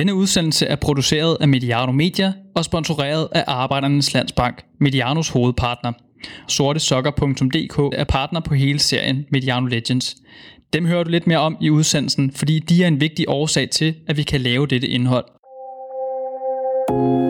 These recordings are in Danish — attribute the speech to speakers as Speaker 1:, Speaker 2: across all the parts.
Speaker 1: Denne udsendelse er produceret af Mediano Media og sponsoreret af Arbejdernes Landsbank, Medianos hovedpartner. Sortesokker.dk er partner på hele serien Mediano Legends. Dem hører du lidt mere om i udsendelsen, fordi de er en vigtig årsag til, at vi kan lave dette indhold.
Speaker 2: God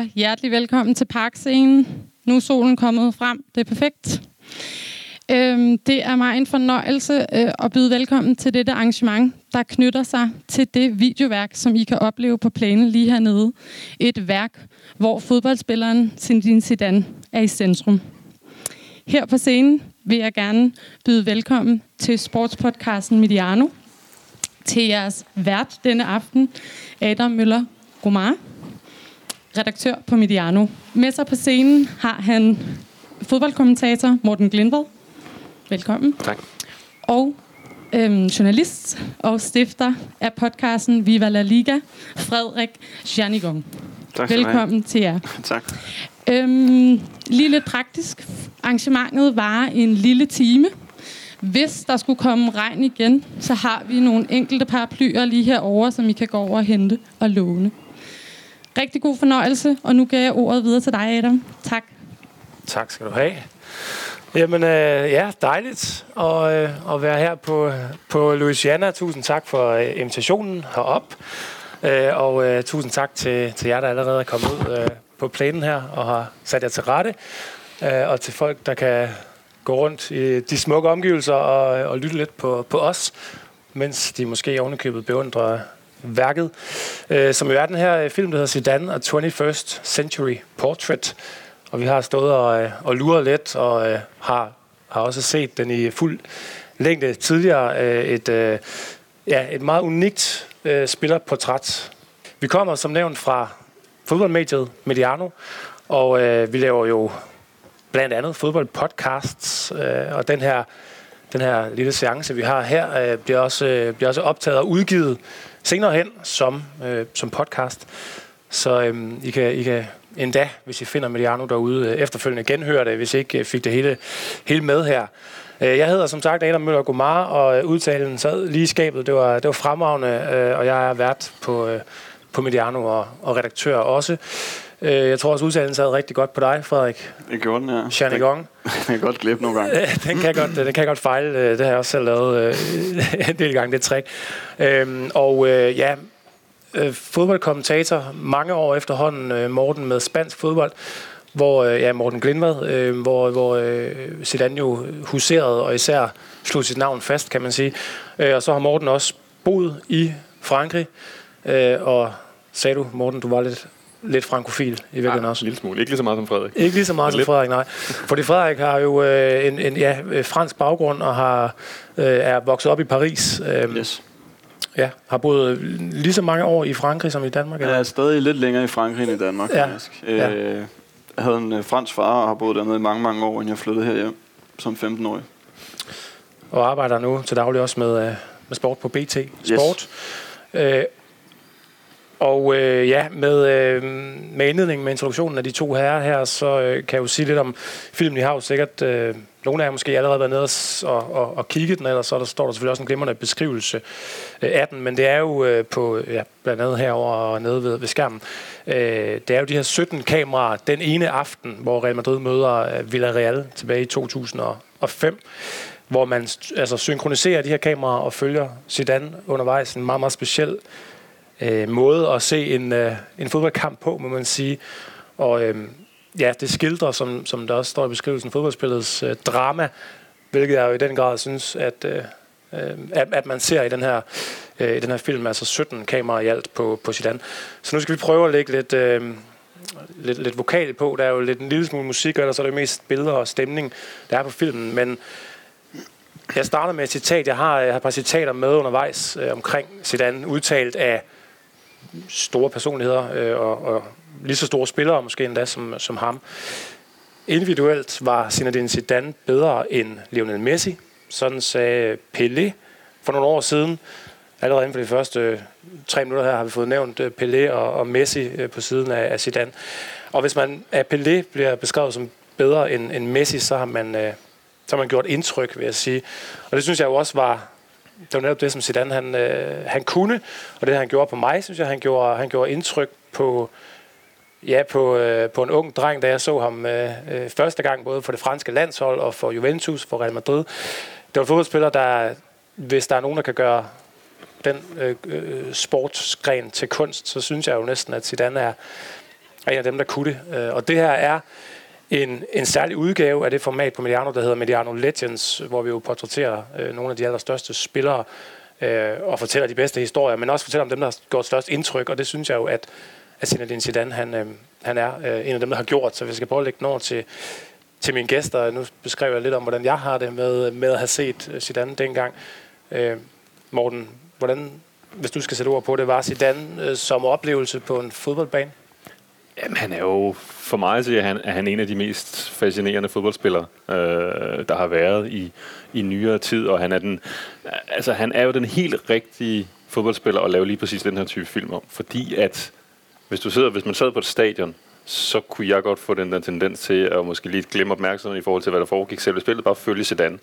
Speaker 2: og hjertelig velkommen til Parkscenen. Nu er solen kommet frem. Det er perfekt. Øhm, det er mig en fornøjelse øh, at byde velkommen til dette arrangement, der knytter sig til det videoværk, som I kan opleve på planen lige hernede. Et værk, hvor fodboldspilleren Zinedine Zidane er i centrum. Her på scenen vil jeg gerne byde velkommen til sportspodcasten Mediano, til jeres vært denne aften, Adam Møller Gomar, redaktør på Mediano. Med sig på scenen har han fodboldkommentator Morten Glindved. Velkommen.
Speaker 3: Tak.
Speaker 2: Og øhm, journalist og stifter af podcasten Viva la Liga, Frederik Janigong.
Speaker 3: Tak.
Speaker 2: Velkommen til jer.
Speaker 3: Tak.
Speaker 2: Øhm, lige lidt praktisk. Arrangementet varer en lille time. Hvis der skulle komme regn igen, så har vi nogle enkelte paraplyer lige herovre, som I kan gå over og hente og låne. Rigtig god fornøjelse, og nu giver jeg ordet videre til dig, Adam. Tak.
Speaker 4: Tak skal du have. Jamen, øh, ja, dejligt at, øh, at være her på, på Louisiana. Tusind tak for øh, invitationen herop. Øh, og øh, tusind tak til, til jer, der allerede er kommet ud øh, på planen her og har sat jer til rette. Øh, og til folk, der kan gå rundt i de smukke omgivelser og, øh, og lytte lidt på, på os, mens de måske ovenikøbet beundrer værket, øh, som jo er den her øh, film, der hedder Sedan og 21st Century Portrait. Og vi har stået og, øh, og luret lidt, og øh, har, har også set den i fuld længde tidligere. Øh, et, øh, ja, et meget unikt øh, spillerportræt. Vi kommer som nævnt fra fodboldmediet Mediano, og øh, vi laver jo blandt andet fodboldpodcasts, øh, og den her, den her lille seance, vi har her, øh, bliver, også, øh, bliver også optaget og udgivet senere hen som, øh, som podcast. Så øh, I, kan, I kan endda, hvis I finder Mediano derude, øh, efterfølgende genhøre det, hvis I ikke øh, fik det hele, hele med her. Øh, Jeg hedder som sagt Adam Møller Gomar, og øh, udtalen sad lige i skabet. Det var, det var fremragende, øh, og jeg er vært på, øh, på Mediano og, og redaktør også. Øh, Jeg tror også, udtalen sad rigtig godt på dig, Frederik.
Speaker 3: Det gjorde den, ja.
Speaker 4: Chanigong.
Speaker 3: Den kan godt glippe nogle gange.
Speaker 4: Øh, den kan godt, den kan godt fejle. Øh, Det har jeg også selv lavet øh, en del gange, det trick. Øhm, og øh, ja, øh, fodboldkommentator mange år efterhånden, øh, Morten med spansk fodbold, hvor øh, ja, Morten Glindvad, øh, hvor, hvor øh, Zidane jo huserede og især slog sit navn fast, kan man sige. Øh, og så har Morten også boet i Frankrig, øh, og sagde du, Morten, du var lidt, lidt frankofil i virkeligheden også.
Speaker 3: en lille smule. Ikke lige så meget som Frederik.
Speaker 4: Ikke lige så meget som
Speaker 3: Lidt.
Speaker 4: Frederik, nej. Fordi Frederik har jo øh, en, en ja, øh, fransk baggrund og har, øh, er vokset op i Paris. Øh,
Speaker 3: Yes.
Speaker 4: ja, har boet lige så mange år i Frankrig som i Danmark.
Speaker 3: Jeg
Speaker 4: Eller?
Speaker 3: er stadig lidt længere i Frankrig end i Danmark,
Speaker 4: Ja.
Speaker 3: faktisk.
Speaker 4: Ja.
Speaker 3: Øh, Jeg havde en øh, fransk far og har boet dernede i mange, mange år, inden jeg flyttede herhjem som 15-årig.
Speaker 4: Og arbejder nu til daglig også med, øh, med sport på BT Sport. Øh, og øh, ja, med, øh, med indledningen med introduktionen af de to herrer her, så øh, kan jeg jo sige lidt om filmen. I har jo sikkert, øh, nogle af jer måske allerede været nede og, og, og, og kigget den, ellers så der står der selvfølgelig også en glimrende beskrivelse øh, af den, men det er jo øh, på, ja, blandt andet herover og nede ved, ved skærmen, øh, det er jo de her 17 kameraer den ene aften, hvor Real Madrid møder øh, Villarreal tilbage i 2005, hvor man altså, synkroniserer de her kameraer og følger Zidane undervejs. En meget, meget speciel øh, Øh, måde at se en, øh, en fodboldkamp på, må man sige. Og øh, ja, det skildrer, som, som der også står i beskrivelsen, fodboldspillets øh, drama, hvilket jeg jo i den grad synes, at, øh, øh, at, at man ser i den her øh, i den her film, altså 17 kameraer i alt på, på Zidane. Så nu skal vi prøve at lægge lidt, øh, lidt, lidt vokal på. Der er jo lidt en lille smule musik, og ellers er det mest billeder og stemning, der er på filmen. Men jeg starter med et citat. Jeg har, jeg har et par citater med undervejs øh, omkring Zidane, udtalt af store personligheder, øh, og, og lige så store spillere, måske endda som, som ham. Individuelt var Zinedine Zidane bedre end Lionel Messi. Sådan sagde Pelé for nogle år siden. Allerede inden for de første øh, tre minutter her har vi fået nævnt øh, Pelé og, og Messi øh, på siden af, af Zidane. Og hvis man af Pelé bliver beskrevet som bedre end, end Messi, så har man, øh, så har man gjort indtryk, vil jeg sige. Og det synes jeg jo også var, det var netop det, som Zidane han, øh, han kunne, og det han gjorde på mig, synes jeg, han gjorde, han gjorde indtryk på, ja, på, øh, på en ung dreng, da jeg så ham øh, øh, første gang, både for det franske landshold og for Juventus, for Real Madrid. Det var en fodboldspiller, der, hvis der er nogen, der kan gøre den øh, øh, sportsgren til kunst, så synes jeg jo næsten, at Zidane er, er en af dem, der kunne det. Øh, og det her er en, en særlig udgave af det format på Mediano, der hedder Mediano Legends, hvor vi jo portrætterer øh, nogle af de allerstørste spillere øh, og fortæller de bedste historier, men også fortæller om dem, der har gjort størst indtryk, og det synes jeg jo, at, at Zinedine Zidane, han, øh, han er øh, en af dem, der har gjort. Så hvis jeg skal prøve at lægge den over til, til mine gæster, nu beskrev jeg lidt om, hvordan jeg har det med, med at have set øh, Zidane dengang. Øh, Morten, hvordan, hvis du skal sætte ord på det, var Zidane øh, som oplevelse på en fodboldbane?
Speaker 5: Jamen, han er jo, for mig at sige, at han, er han en af de mest fascinerende fodboldspillere, øh, der har været i, i nyere tid, og han er, den, altså, han er jo den helt rigtige fodboldspiller at lave lige præcis den her type film om, fordi at hvis, du sidder, hvis man sad på et stadion, så kunne jeg godt få den der tendens til at måske lige glemme opmærksomheden i forhold til, hvad der foregik selv i spillet, bare følge Zidane.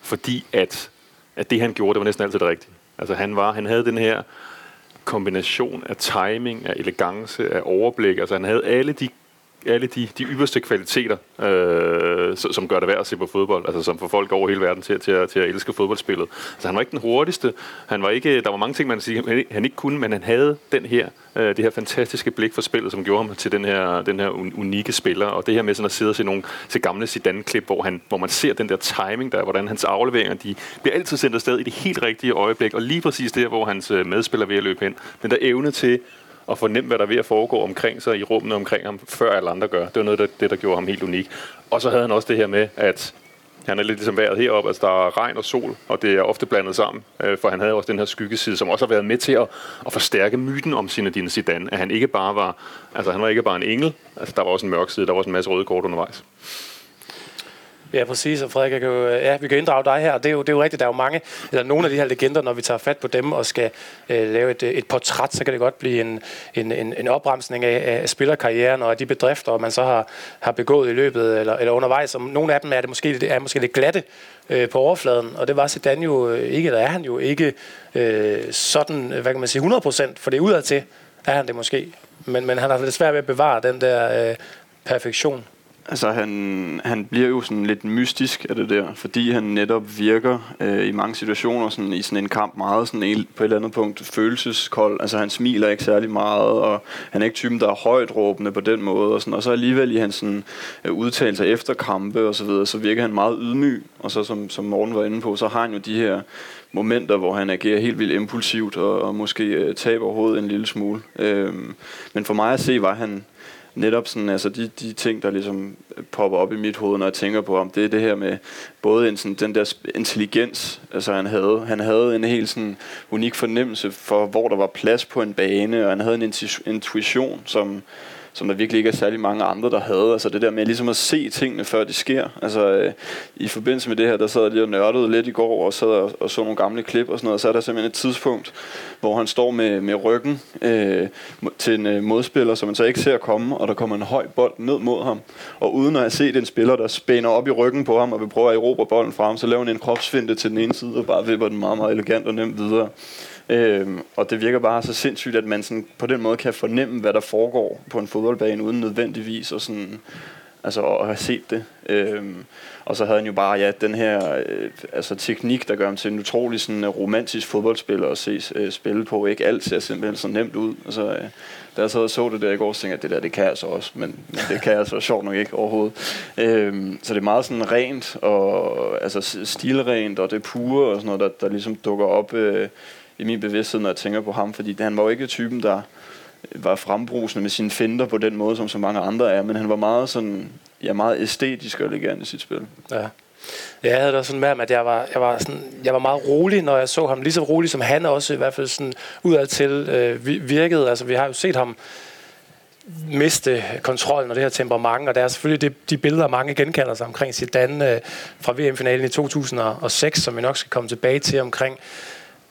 Speaker 5: Fordi at, at det, han gjorde, det var næsten altid det rigtige. Altså han, var, han havde den her kombination af timing, af elegance, af overblik. Altså han havde alle de alle de, de yderste kvaliteter, øh, som gør det værd at se på fodbold, altså som får folk over hele verden til, til, at, til at elske fodboldspillet. Altså han var ikke den hurtigste, han var ikke, der var mange ting, man sige, han ikke kunne, men han havde den her, øh, det her fantastiske blik for spillet, som gjorde ham til den her, den her unikke spiller, og det her med sådan at sidde og se nogle til gamle Zidane-klip, hvor, han, hvor man ser den der timing der, hvordan hans afleveringer, de bliver altid sendt afsted i det helt rigtige øjeblik, og lige præcis der, hvor hans øh, medspiller ved at løbe hen. Den der evne til og fornemme, hvad der er ved at foregå omkring sig i rummene omkring ham, før alle andre gør. Det var noget af det, der gjorde ham helt unik. Og så havde han også det her med, at han er lidt ligesom vejret heroppe, altså der er regn og sol, og det er ofte blandet sammen, øh, for han havde også den her skyggeside, som også har været med til at, at forstærke myten om Zinedine Zidane, at han ikke bare var, altså han var ikke bare en engel, altså der var også en mørk side, der var også en masse røde kort undervejs.
Speaker 4: Ja, præcis. Og Frederik, jeg kan jo, øh, ja, vi kan inddrage dig her. Det er, jo, det er jo rigtigt, der er jo mange, eller nogle af de her legender, når vi tager fat på dem og skal øh, lave et, øh, et portræt, så kan det godt blive en, en, en, en opremsning af, af spillerkarrieren og af de bedrifter, man så har, har begået i løbet eller, eller undervejs. Og nogle af dem er det måske, det er måske lidt glatte øh, på overfladen, og det var Zidane jo øh, ikke, eller er han jo ikke øh, sådan, hvad kan man sige, 100%, for det er udadtil, er han det måske. Men, men han har lidt svært ved at bevare den der øh, perfektion.
Speaker 3: Altså, han, han bliver jo sådan lidt mystisk af det der, fordi han netop virker øh, i mange situationer sådan, i sådan en kamp meget sådan en, på et eller andet punkt følelseskold. Altså, han smiler ikke særlig meget, og han er ikke typen, der er højt råbende på den måde. Og, sådan, og så alligevel i hans sådan, øh, udtalelser efter kampe og så videre, så virker han meget ydmyg. Og så som, som Morten var inde på, så har han jo de her momenter, hvor han agerer helt vildt impulsivt og, og måske øh, taber hovedet en lille smule. Øh, men for mig at se, var han netop sådan, altså de, de ting, der ligesom øh, popper op i mit hoved, når jeg tænker på ham, det er det her med både en, sådan, den der intelligens, altså han havde. Han havde en helt sådan unik fornemmelse for, hvor der var plads på en bane, og han havde en intuition, som, som der virkelig ikke er særlig mange andre, der havde. Altså det der med ligesom at se tingene, før de sker. Altså øh, i forbindelse med det her, der sad jeg lige og nørdede lidt i går, og sad og, og så nogle gamle klip og sådan noget, og så er der simpelthen et tidspunkt, hvor han står med, med ryggen øh, til en øh, modspiller, som man så ikke ser komme, og der kommer en høj bold ned mod ham. Og uden at have set en spiller, der spænder op i ryggen på ham, og vil prøve at erobre bolden fra ham, så laver han en kropsfinte til den ene side, og bare vipper den meget, meget elegant og nemt videre. Øhm, og det virker bare så sindssygt, at man sådan på den måde kan fornemme, hvad der foregår på en fodboldbane, uden nødvendigvis at, sådan, altså at have set det. Øhm, og så havde han jo bare ja, den her øh, altså teknik, der gør ham til en utrolig sådan, øh, romantisk fodboldspiller at se øh, spille på. Ikke alt ser simpelthen så nemt ud. Altså, øh, da jeg så, så det der i går, så tænkte jeg, at det der, det kan jeg så også, men, men det kan jeg så sjovt nok ikke overhovedet. Øhm, så det er meget sådan rent, og altså stilrent, og det pure, og sådan noget, der, der ligesom dukker op øh, i min bevidsthed, når jeg tænker på ham, fordi han var jo ikke typen, der var frembrusende med sine finder på den måde, som så mange andre er, men han var meget sådan, ja, meget æstetisk og elegant i sit spil.
Speaker 4: Ja. Jeg havde det sådan med at jeg var, jeg, var sådan, jeg var meget rolig, når jeg så ham. Lige så rolig, som han også i hvert fald sådan udadtil øh, virkede. Altså, vi har jo set ham miste kontrollen og det her temperament, og der er selvfølgelig det, de billeder, mange genkalder sig omkring Zidane øh, fra VM-finalen i 2006, som vi nok skal komme tilbage til omkring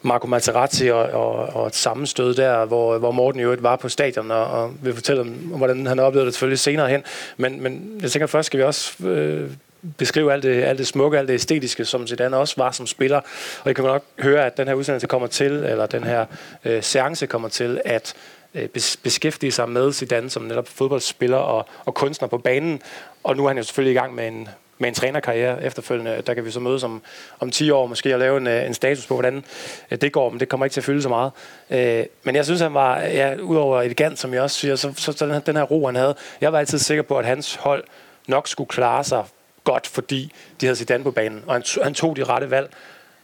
Speaker 4: Marco Materazzi og, og, og et sammenstød der, hvor, hvor Morten jo var på stadion og, og vil fortælle om, hvordan han oplevede det selvfølgelig senere hen. Men, men jeg tænker først skal vi også øh, beskrive alt det, alt det smukke, alt det æstetiske, som Zidane også var som spiller. Og I kan nok høre, at den her udsendelse kommer til, eller den her øh, seance kommer til, at øh, beskæftige sig med Zidane som netop fodboldspiller og, og kunstner på banen. Og nu er han jo selvfølgelig i gang med en, med en trænerkarriere efterfølgende. Der kan vi så mødes om, om 10 år måske og lave en, øh, en status på, hvordan øh, det går, men det kommer ikke til at fylde så meget. Øh, men jeg synes, han var, ja, udover elegant, som jeg også siger, så, så, så den, her, den her ro, han havde, jeg var altid sikker på, at hans hold nok skulle klare sig godt, fordi de havde Zidane på banen, og han, han tog de rette valg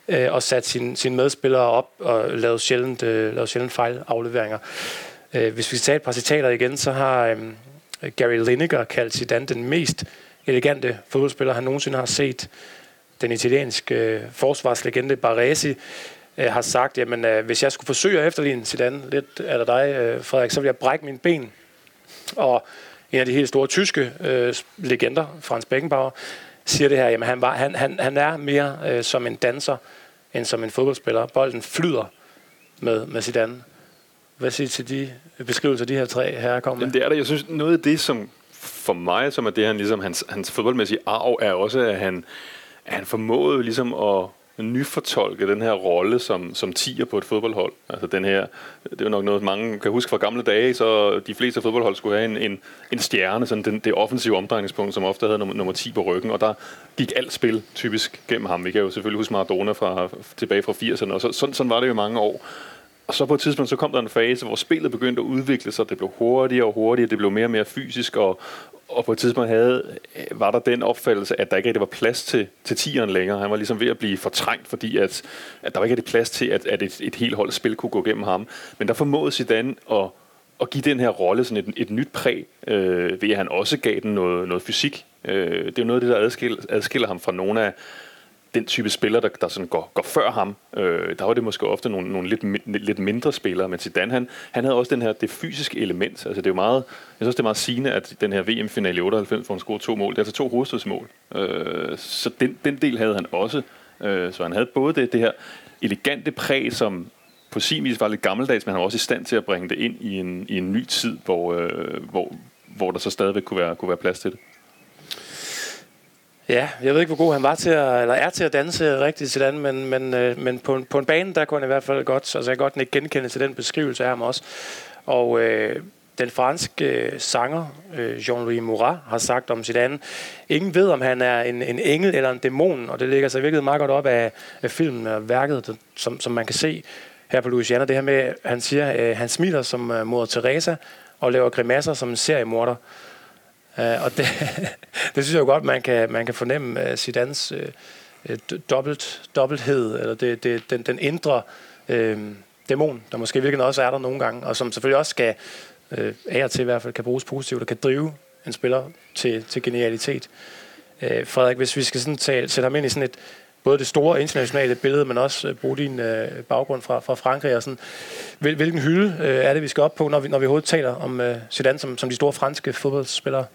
Speaker 4: øh, og satte sine sin medspillere op og lavede sjældent, øh, lavede sjældent fejlafleveringer. Øh, hvis vi skal tage et par citater igen, så har øh, Gary Lineker kaldt Zidane den mest elegante fodboldspiller, han nogensinde har set. Den italienske øh, forsvarslegende Baresi øh, har sagt, jamen øh, hvis jeg skulle forsøge at efterligne Zidane lidt af dig, øh, Frederik, så ville jeg brække mine ben. Og en af de helt store tyske øh, legender, Frans Beckenbauer, siger det her, jamen han, var, han, han, han er mere øh, som en danser, end som en fodboldspiller. Bolden flyder med, med Zidane. Hvad siger til de beskrivelser, de her tre herrer kommer
Speaker 5: med? det er det. Jeg synes, noget af det, som for mig, som er det, han ligesom, hans, hans fodboldmæssige arv, er også, at han, at han formåede ligesom at nyfortolke den her rolle som, som tiger på et fodboldhold. Altså den her, det er jo nok noget, mange kan huske fra gamle dage, så de fleste fodboldhold skulle have en, en, en stjerne, sådan den, det offensive omdrejningspunkt, som ofte havde nummer, nummer 10 på ryggen, og der gik alt spil typisk gennem ham. Vi kan jo selvfølgelig huske Maradona fra, tilbage fra 80'erne, og så, sådan, sådan var det jo mange år. Og så på et tidspunkt, så kom der en fase, hvor spillet begyndte at udvikle sig. Det blev hurtigere og hurtigere, det blev mere og mere fysisk, og, og på et tidspunkt havde, øh, var der den opfattelse, at der ikke rigtig var plads til, til tieren længere. Han var ligesom ved at blive fortrængt, fordi at, at der var ikke rigtig plads til, at, at et, et helt hold spil kunne gå gennem ham. Men der formåede Zidane at, at give den her rolle sådan et, et nyt præg, øh, ved at han også gav den noget, noget fysik. Øh, det er jo noget af det, der adskiller, adskiller ham fra nogle af, den type spiller, der, der sådan går, går før ham. Øh, der var det måske ofte nogle, nogle lidt, lidt mindre spillere, men Zidane, han, han havde også den her, det fysiske element. Altså det er jo meget, jeg synes, det er meget sigende, at den her VM-finale i 98, hvor han scorede to mål, det er altså to hovedstødsmål. Øh, så den, den del havde han også. Øh, så han havde både det, det her elegante præg, som på sin vis var lidt gammeldags, men han var også i stand til at bringe det ind i en, i en ny tid, hvor, øh, hvor, hvor der så stadigvæk kunne være, kunne være plads til det.
Speaker 4: Ja, jeg ved ikke, hvor god han var til at, eller er til at danse rigtigt til den, men, men, øh, men på, på en bane, der kunne han i hvert fald godt, altså jeg kan godt ikke genkende til den beskrivelse af ham også. Og øh, den franske øh, sanger, øh, Jean-Louis Murat, har sagt om Zidane, ingen ved, om han er en, en engel eller en dæmon, og det ligger sig virkelig meget godt op af, af filmen og værket, som, som man kan se her på Louisiana. Det her med, han siger, øh, han smiler som øh, mor Teresa og laver grimasser som en seriemorder. Uh, og det, det synes jeg jo godt, man kan, man kan fornemme uh, Zidans uh, dobbelt, dobbelthed, eller det, det, den, den indre uh, dæmon, der måske virkelig også er der nogle gange, og som selvfølgelig også skal, uh, af og til i hvert fald, kan bruges positivt, og kan drive en spiller til, til genialitet. Uh, Frederik, hvis vi skal sådan tale, sætte ham ind i sådan et, både det store internationale billede, men også uh, bruge din uh, baggrund fra, fra Frankrig. Og sådan. Hvil, hvilken hylde uh, er det, vi skal op på, når vi, når vi overhovedet taler om uh, Zidane som, som de store franske fodboldspillere?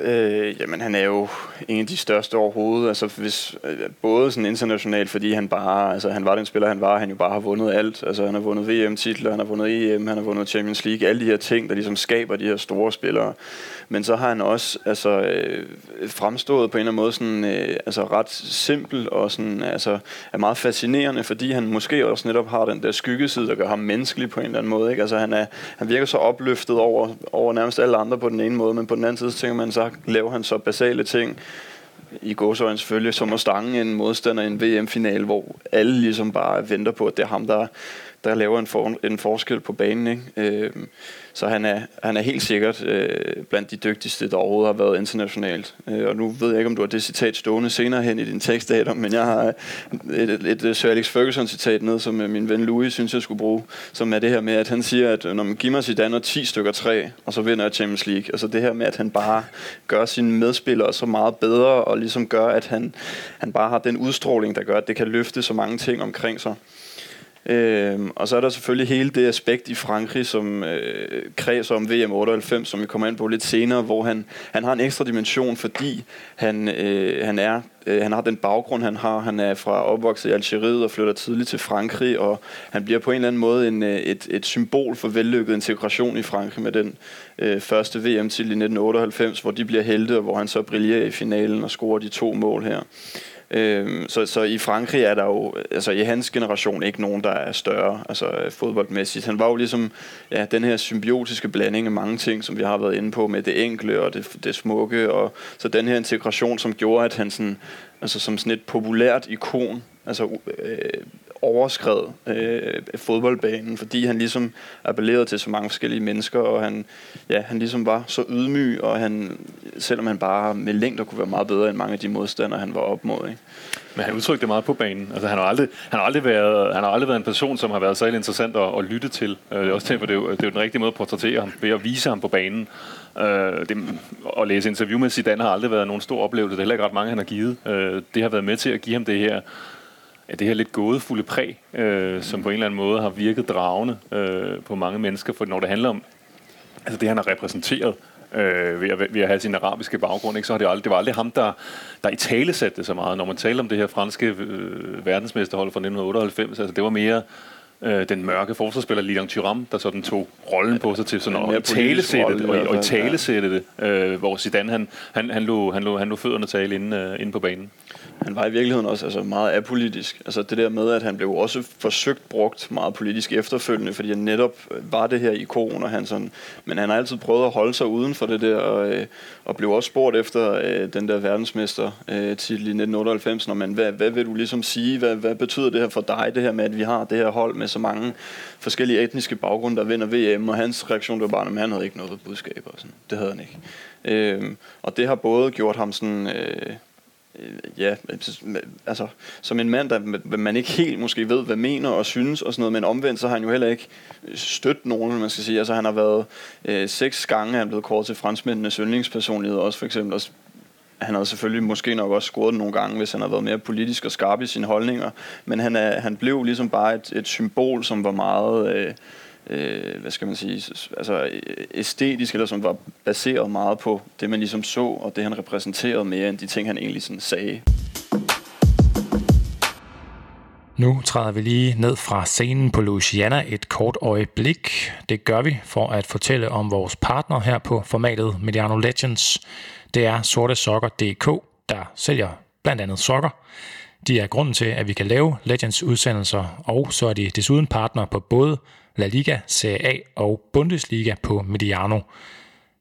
Speaker 3: Øh, jamen, han er jo en af de største overhovedet. Altså, hvis, øh, både sådan internationalt, fordi han bare, altså, han var den spiller, han var, han jo bare har vundet alt. Altså, han har vundet VM-titler, han har vundet EM, han har vundet Champions League, alle de her ting, der ligesom skaber de her store spillere. Men så har han også altså, øh, fremstået på en eller anden måde sådan, øh, altså, ret simpel og sådan, altså, er meget fascinerende, fordi han måske også netop har den der skyggeside, der gør ham menneskelig på en eller anden måde. Ikke? Altså, han, er, han virker så opløftet over, over nærmest alle andre på den ene måde, men på den anden side så tænker man, så laver han så basale ting, i gåsøjne selvfølgelig, som at stange en modstander i en VM-final, hvor alle ligesom bare venter på, at det er ham, der, der laver en, for, en forskel på banen. Ikke? Øh, så han er, han er helt sikkert øh, blandt de dygtigste, der overhovedet har været internationalt. Øh, og nu ved jeg ikke, om du har det citat stående senere hen i din tekst, Adam, men jeg har et, et, et Sir Alex Ferguson-citat ned, som øh, min ven Louis synes, jeg skulle bruge, som er det her med, at han siger, at øh, når man giver mig Zidane 10 stykker træ, og så vinder jeg Champions League. Altså det her med, at han bare gør sine medspillere så meget bedre, og ligesom gør, at han, han bare har den udstråling, der gør, at det kan løfte så mange ting omkring sig. Øhm, og så er der selvfølgelig hele det aspekt i Frankrig, som øh, kredser om VM 98, som vi kommer ind på lidt senere, hvor han, han har en ekstra dimension, fordi han, øh, han er øh, han har den baggrund, han har. Han er fra opvokset i Algeriet og flytter tidligt til Frankrig, og han bliver på en eller anden måde en, øh, et, et symbol for vellykket integration i Frankrig med den øh, første VM til i 1998, hvor de bliver helte, og hvor han så brillerer i finalen og scorer de to mål her. Øhm, så, så i Frankrig er der jo, altså i hans generation, ikke nogen, der er større, altså øh, fodboldmæssigt. Han var jo ligesom ja, den her symbiotiske blanding af mange ting, som vi har været inde på med det enkle og det, det smukke, og så den her integration, som gjorde, at han sådan, altså som sådan et populært ikon, altså øh, overskred øh, fodboldbanen, fordi han ligesom appellerede til så mange forskellige mennesker, og han, ja, han ligesom var så ydmyg, og han, selvom han bare med længder kunne være meget bedre end mange af de modstandere, han var op mod. Ikke?
Speaker 5: Men han udtrykte det meget på banen. Altså, han, har aldrig, han, har aldrig været, han har aldrig været en person, som har været særlig interessant at, at lytte til. Uh, det er også tænker, det er, jo, det er jo den rigtige måde at portrættere ham, ved at vise ham på banen. Uh, det, at læse interview med Zidane har aldrig været nogen stor oplevelse. Det er heller ikke ret mange, han har givet. Uh, det har været med til at give ham det her ja, det her lidt gådefulde præg, øh, som på en eller anden måde har virket dragende øh, på mange mennesker. For når det handler om altså det, han har repræsenteret, øh, ved, at, ved at have sin arabiske baggrund, ikke, så har det, aldrig, det var aldrig ham, der, der i tale satte det så meget. Når man taler om det her franske øh, verdensmesterhold fra 1998, altså det var mere øh, den mørke forsvarsspiller Lilian Thuram, der sådan tog rollen på sig til sådan at talesætte det, og, og i talesætte det, øh, hvor Zidane han, han, han, lå, han, lå, han lå fødderne tale inde, øh, inde på banen
Speaker 3: han var i virkeligheden også altså, meget apolitisk. Altså det der med, at han blev også forsøgt brugt meget politisk efterfølgende, fordi han netop øh, var det her ikon, og han sådan, men han har altid prøvet at holde sig uden for det der, og, øh, og blev også spurgt efter øh, den der verdensmester øh, titel i 1998, når man, hvad, hvad vil du ligesom sige, hvad, hvad betyder det her for dig, det her med, at vi har det her hold med så mange forskellige etniske baggrunde, der vinder VM, og hans reaktion var bare, at han havde ikke noget budskab, og sådan. det havde han ikke. Øh, og det har både gjort ham sådan... Øh, Øh, ja, altså, som en mand, der man ikke helt måske ved, hvad mener og synes og sådan noget, men omvendt, så har han jo heller ikke stødt nogen, man skal sige. Altså, han har været øh, seks gange, han er blevet kåret til franskmændenes yndlingspersonlighed også, for eksempel. Også, han havde selvfølgelig måske nok også scoret nogle gange, hvis han havde været mere politisk og skarp i sine holdninger, men han, er, han blev ligesom bare et, et symbol, som var meget... Øh, øh, hvad skal man sige, altså øh, æstetisk, eller som var baseret meget på det, man ligesom så, og det han repræsenterede mere end de ting, han egentlig sådan sagde.
Speaker 6: Nu træder vi lige ned fra scenen på Louisiana et kort øjeblik. Det gør vi for at fortælle om vores partner her på formatet Mediano Legends. Det er sortesokker.dk, der sælger blandt andet sokker. De er grunden til, at vi kan lave Legends udsendelser, og så er de desuden partner på både La Liga, Serie A og Bundesliga på Mediano.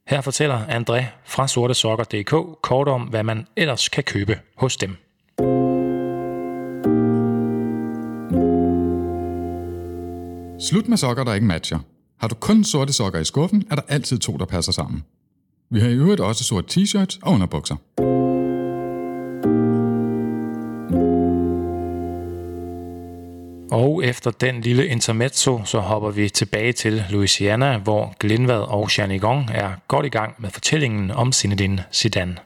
Speaker 6: Her fortæller André fra sortesokker.dk kort om, hvad man ellers kan købe hos dem.
Speaker 7: Slut med sokker, der ikke matcher. Har du kun sorte sokker i skuffen, er der altid to, der passer sammen. Vi har i øvrigt også sorte t-shirts og underbukser.
Speaker 6: Og efter den lille intermezzo, så hopper vi tilbage til Louisiana, hvor Glinvad og Chanigon er godt i gang med fortællingen om Zinedine Zidane.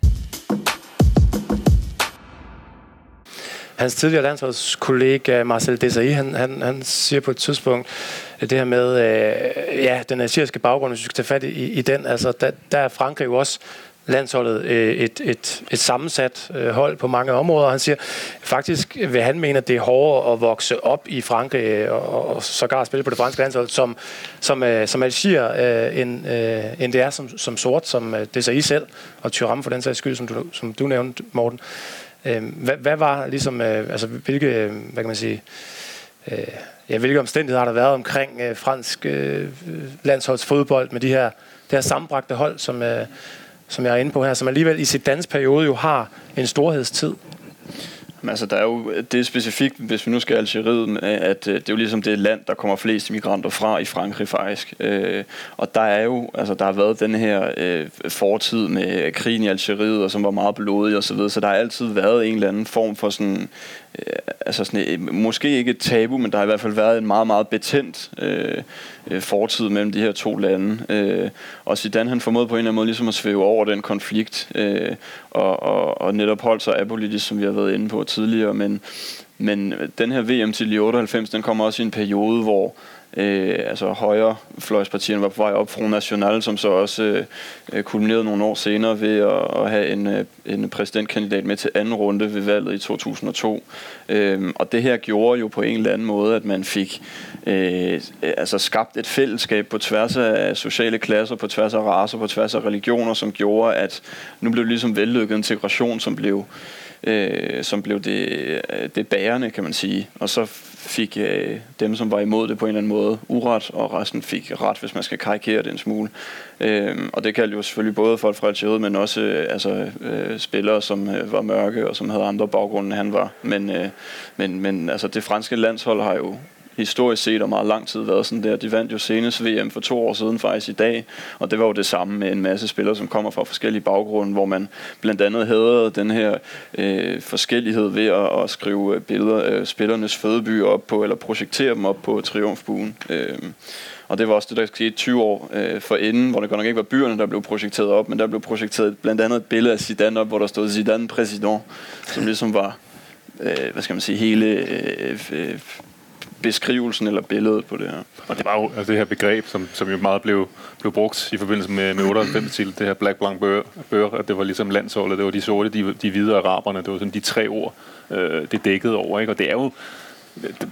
Speaker 4: Hans tidligere landsholdskollega Marcel Desailly, han, han, han siger på et tidspunkt, det her med øh, ja, den asiatiske baggrund, hvis vi skal tage fat i, i den, altså der, der er Frankrig jo også landsholdet øh, et, et, et sammensat øh, hold på mange områder. Han siger, faktisk vil han mene, at det er hårdere at vokse op i Frankrig øh, og, og sågar spille på det franske landshold som, som, som Algier, end, end det er som, som sort, som det så I selv, og Thuram for den sags skyld, som du, som du nævnte, Morten. Hvad, hvad var ligesom, altså hvilke, hvad kan man sige, ja, hvilke omstændigheder har der været omkring fransk landsholdsfodbold med de her, det her sammenbragte hold, som, som jeg er inde på her, som alligevel i sit dansperiode jo har en storhedstid.
Speaker 3: Altså, der er jo det er specifikt, hvis vi nu skal Algeriet, øh, at øh, det er jo ligesom det land, der kommer flest migranter fra i Frankrig faktisk. Øh, og der er jo, altså der har været den her øh, fortid med krigen i Algeriet, og som var meget blodig og så videre, så der har altid været en eller anden form for sådan Øh, altså sådan, øh, måske ikke et tabu, men der har i hvert fald været en meget, meget betændt øh, øh, fortid mellem de her to lande. Øh, og Zidane han formåede på en eller anden måde ligesom at svæve over den konflikt, øh, og, og, og netop holdt sig apolitisk, som vi har været inde på tidligere, men men den her VM til i 98, den kommer også i en periode, hvor øh, altså højre fløjspartierne var på vej op fra National, som så også øh, øh, kulminerede nogle år senere ved at, at have en, øh, en præsidentkandidat med til anden runde ved valget i 2002. Øh, og det her gjorde jo på en eller anden måde, at man fik øh, altså skabt et fællesskab på tværs af sociale klasser, på tværs af raser, på tværs af religioner, som gjorde, at nu blev det ligesom vellykket integration, som blev øh, som blev det, øh, det bærende, kan man sige. Og så fik øh, dem, som var imod det på en eller anden måde, uret, og resten fik ret, hvis man skal karikere det en smule. Øh, og det kaldte jo selvfølgelig både folk fra Algeriet, men også øh, altså, øh, spillere, som øh, var mørke, og som havde andre baggrunde, end han var. Men, øh, men, men altså, det franske landshold har jo historisk set og meget lang tid været sådan der. De vandt jo senest VM for to år siden faktisk i dag, og det var jo det samme med en masse spillere, som kommer fra forskellige baggrunde, hvor man blandt andet havde den her øh, forskellighed ved at, at skrive øh, billeder af øh, spillernes fødeby op på, eller projektere dem op på triumfbuen. Øh, og det var også det, der skete 20 år øh, for inden, hvor det godt nok ikke var byerne, der blev projekteret op, men der blev projekteret blandt andet et billede af Zidane op, hvor der stod Zidane præsident, som ligesom var, øh, hvad skal man sige, hele øh, øh, beskrivelsen eller billedet på det her.
Speaker 5: Og det var jo altså det her begreb, som, som jo meget blev, blev brugt i forbindelse med, med 98 til det her Black Blanc bør, bør, at det var ligesom landsholdet, det var de sorte, de, de hvide araberne, det var sådan de tre ord, øh, det dækkede over, ikke? Og det er jo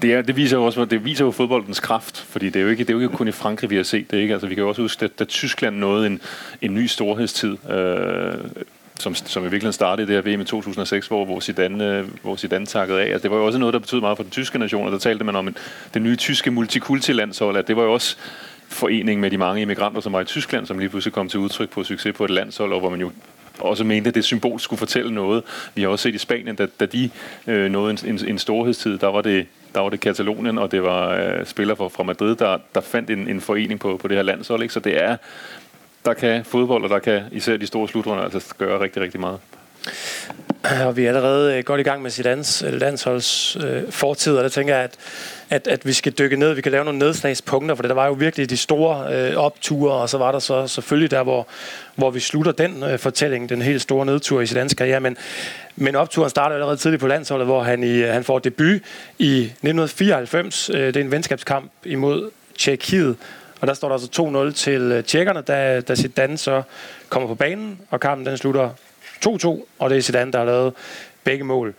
Speaker 5: det, er, det viser jo også det viser jo fodboldens kraft, fordi det er jo ikke, det er jo ikke kun i Frankrig, vi har set det. Ikke? Altså, vi kan jo også huske, at da Tyskland nåede en, en ny storhedstid, øh, som, som i virkeligheden startede i det her VM i 2006, hvor, hvor, Zidane, øh, hvor Zidane takkede af. Altså, det var jo også noget, der betød meget for den tyske nation, og der talte man om en, det nye tyske multikulti-landshold, at det var jo også forening med de mange immigranter, som var i Tyskland, som lige pludselig kom til udtryk på succes på et landshold, og hvor man jo også mente, at det symbol skulle fortælle noget. Vi har også set i Spanien, da, da de øh, nåede en, en, en storhedstid, der var det der var det Katalonien, og det var øh, spillere fra, fra Madrid, der, der fandt en, en forening på, på det her landshold. Ikke? Så det er, der kan fodbold, og der kan især de store slutrunder altså gøre rigtig, rigtig meget.
Speaker 4: Og vi er allerede øh, godt i gang med sit lands, landsholds øh, fortid, og der tænker jeg, at, at, at vi skal dykke ned. Vi kan lave nogle nedslagspunkter, for der var jo virkelig de store øh, opture, og så var der så selvfølgelig der, hvor, hvor vi slutter den øh, fortælling, den helt store nedtur i sit Zidanes karriere. Men, men opturen starter allerede tidligt på landsholdet, hvor han, i, øh, han får debut i 1994. Øh, det er en venskabskamp imod Tjekkiet, og der står der altså 2-0 til øh, tjekkerne, da, da Zidane så kommer på banen, og kampen den slutter 2-2, og det er Zidane, der har lavet begge mål.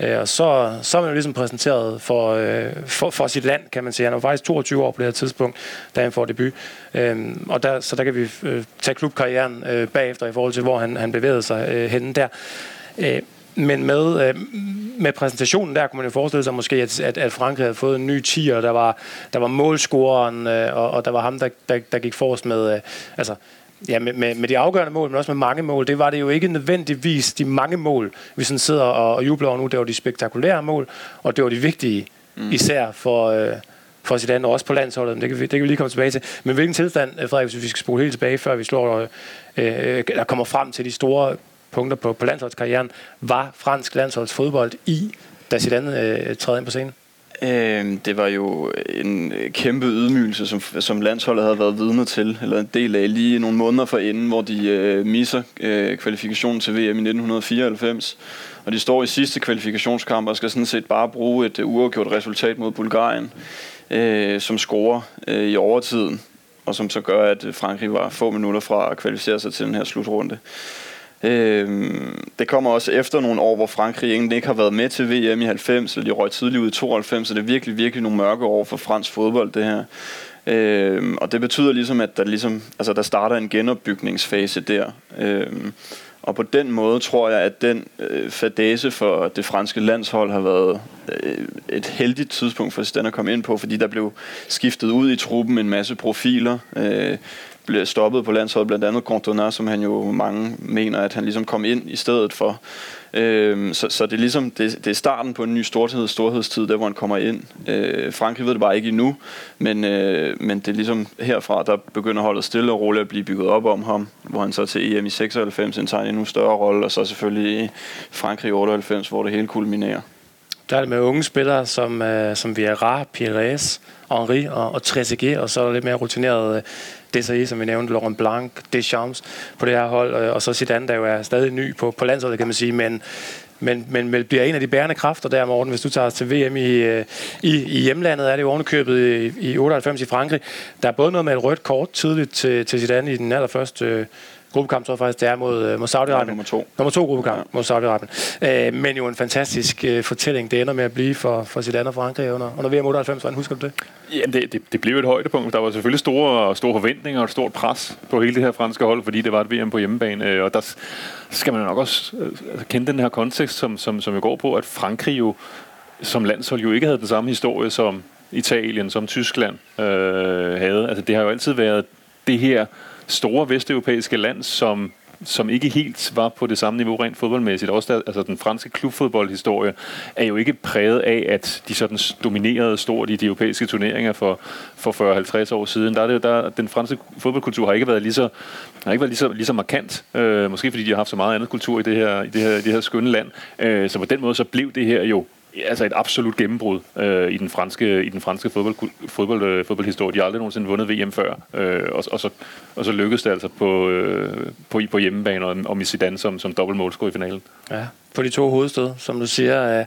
Speaker 4: Øh, og så, så er man jo ligesom præsenteret for, øh, for, for sit land, kan man sige. Han var faktisk 22 år på det her tidspunkt, da han får debut. Øhm, og der, så der kan vi øh, tage klubkarrieren øh, bagefter i forhold til, hvor han, han bevægede sig øh, henne der. Øh, men med, øh, med præsentationen der kunne man jo forestille sig måske, at, at, at Frankrig havde fået en ny tier. Der var, der var målscoreren, øh, og, og der var ham, der, der, der gik forrest med... Øh, altså, Ja, med, med, med de afgørende mål, men også med mange mål. Det var det jo ikke nødvendigvis de mange mål, vi sådan sidder og, og jubler over nu. Det var de spektakulære mål, og det var de vigtige, mm. især for, øh, for Zidane, og også på landsholdet. Det kan, vi, det kan vi lige komme tilbage til. Men hvilken tilstand, Frederik, hvis vi skal spole helt tilbage, før vi slår, øh, der kommer frem til de store punkter på, på landsholdskarrieren, var fransk landsholdsfodbold i, da Zidane øh, træder ind på scenen?
Speaker 3: Øh, det var jo en kæmpe ydmygelse, som, som landsholdet havde været vidne til, eller en del af lige nogle måneder for inden, hvor de øh, misser øh, kvalifikationen til VM i 1994. Og de står i sidste kvalifikationskamp og skal sådan set bare bruge et øh, uafgjort resultat mod Bulgarien, øh, som scorer øh, i overtiden, og som så gør, at Frankrig var få minutter fra at kvalificere sig til den her slutrunde. Øh, det kommer også efter nogle år, hvor Frankrig egentlig ikke har været med til VM i 90, eller de røg tidligt ud i 92, så det er virkelig, virkelig nogle mørke år for fransk fodbold, det her. Øh, og det betyder ligesom, at der, ligesom, altså, der starter en genopbygningsfase der. Øh, og på den måde tror jeg, at den øh, fadese for det franske landshold har været øh, et heldigt tidspunkt for den at komme ind på, fordi der blev skiftet ud i truppen en masse profiler. Øh, blev stoppet på landsholdet, blandt andet Cantona, som han jo mange mener, at han ligesom kom ind i stedet for. Øh, så, så det er ligesom det, det er starten på en ny storhed, storhedstid, der hvor han kommer ind. Øh, Frankrig ved det bare ikke endnu, men, øh, men det er ligesom herfra, der begynder holdet stille og roligt at blive bygget op om ham, hvor han så til EM i 96 indtager en endnu større rolle, og så selvfølgelig i 98, hvor det hele kulminerer
Speaker 4: der er det med unge spillere, som, øh, som Vieira, Pires, Henri og, og Trezeguet, og så er der lidt mere rutineret øh, Desai, som vi nævnte, Laurent Blanc, Deschamps på det her hold, øh, og så Zidane, der jo er stadig ny på, på landsholdet, kan man sige, men men, men, men bliver en af de bærende kræfter der, Morten, hvis du tager til VM i, øh, i, i hjemlandet, er det jo ovenikøbet i, i 98 i Frankrig. Der er både noget med et rødt kort tidligt til, til Zidane i den allerførste øh, gruppekamp, tror jeg faktisk, det er mod, øh, mod Saudi-Arabien. Ja,
Speaker 3: nummer to.
Speaker 4: Nummer to gruppekamp ja. mod Saudi-Arabien. Øh, men jo en fantastisk øh, fortælling, det ender med at blive for, for Zidane og Frankrig under, under VM 98. Hvordan husker du det?
Speaker 5: Ja, det, det, det blev et højdepunkt. Der var selvfølgelig store, store forventninger og et stort pres på hele det her franske hold, fordi det var et VM på hjemmebane. Øh, og der skal man nok også øh, altså, kende den her kontekst, som, som, som jeg går på, at Frankrig jo som landshold jo ikke havde den samme historie som Italien, som Tyskland øh, havde. Altså det har jo altid været det her store vesteuropæiske land, som som ikke helt var på det samme niveau rent fodboldmæssigt. Også der, altså den franske klubfodboldhistorie er jo ikke præget af, at de sådan dominerede stort i de europæiske turneringer for, for 40-50 år siden. Der er det der, den franske fodboldkultur har ikke været lige så, har ikke været lige så, lige så markant. Øh, måske fordi de har haft så meget andet kultur i det her, i det her, i det her skønne land. Øh, så på den måde så blev det her jo altså et absolut gennembrud øh, i den franske i den franske fodbold, fodbold, øh, fodboldhistorie. De har aldrig nogensinde vundet VM før, øh, og, og, så, og så lykkedes det altså på, øh, på, på hjemmebane og, og med Zidane som, som dobbelt målscorer i finalen.
Speaker 4: Ja, på de to hovedstød, som du siger. Øh,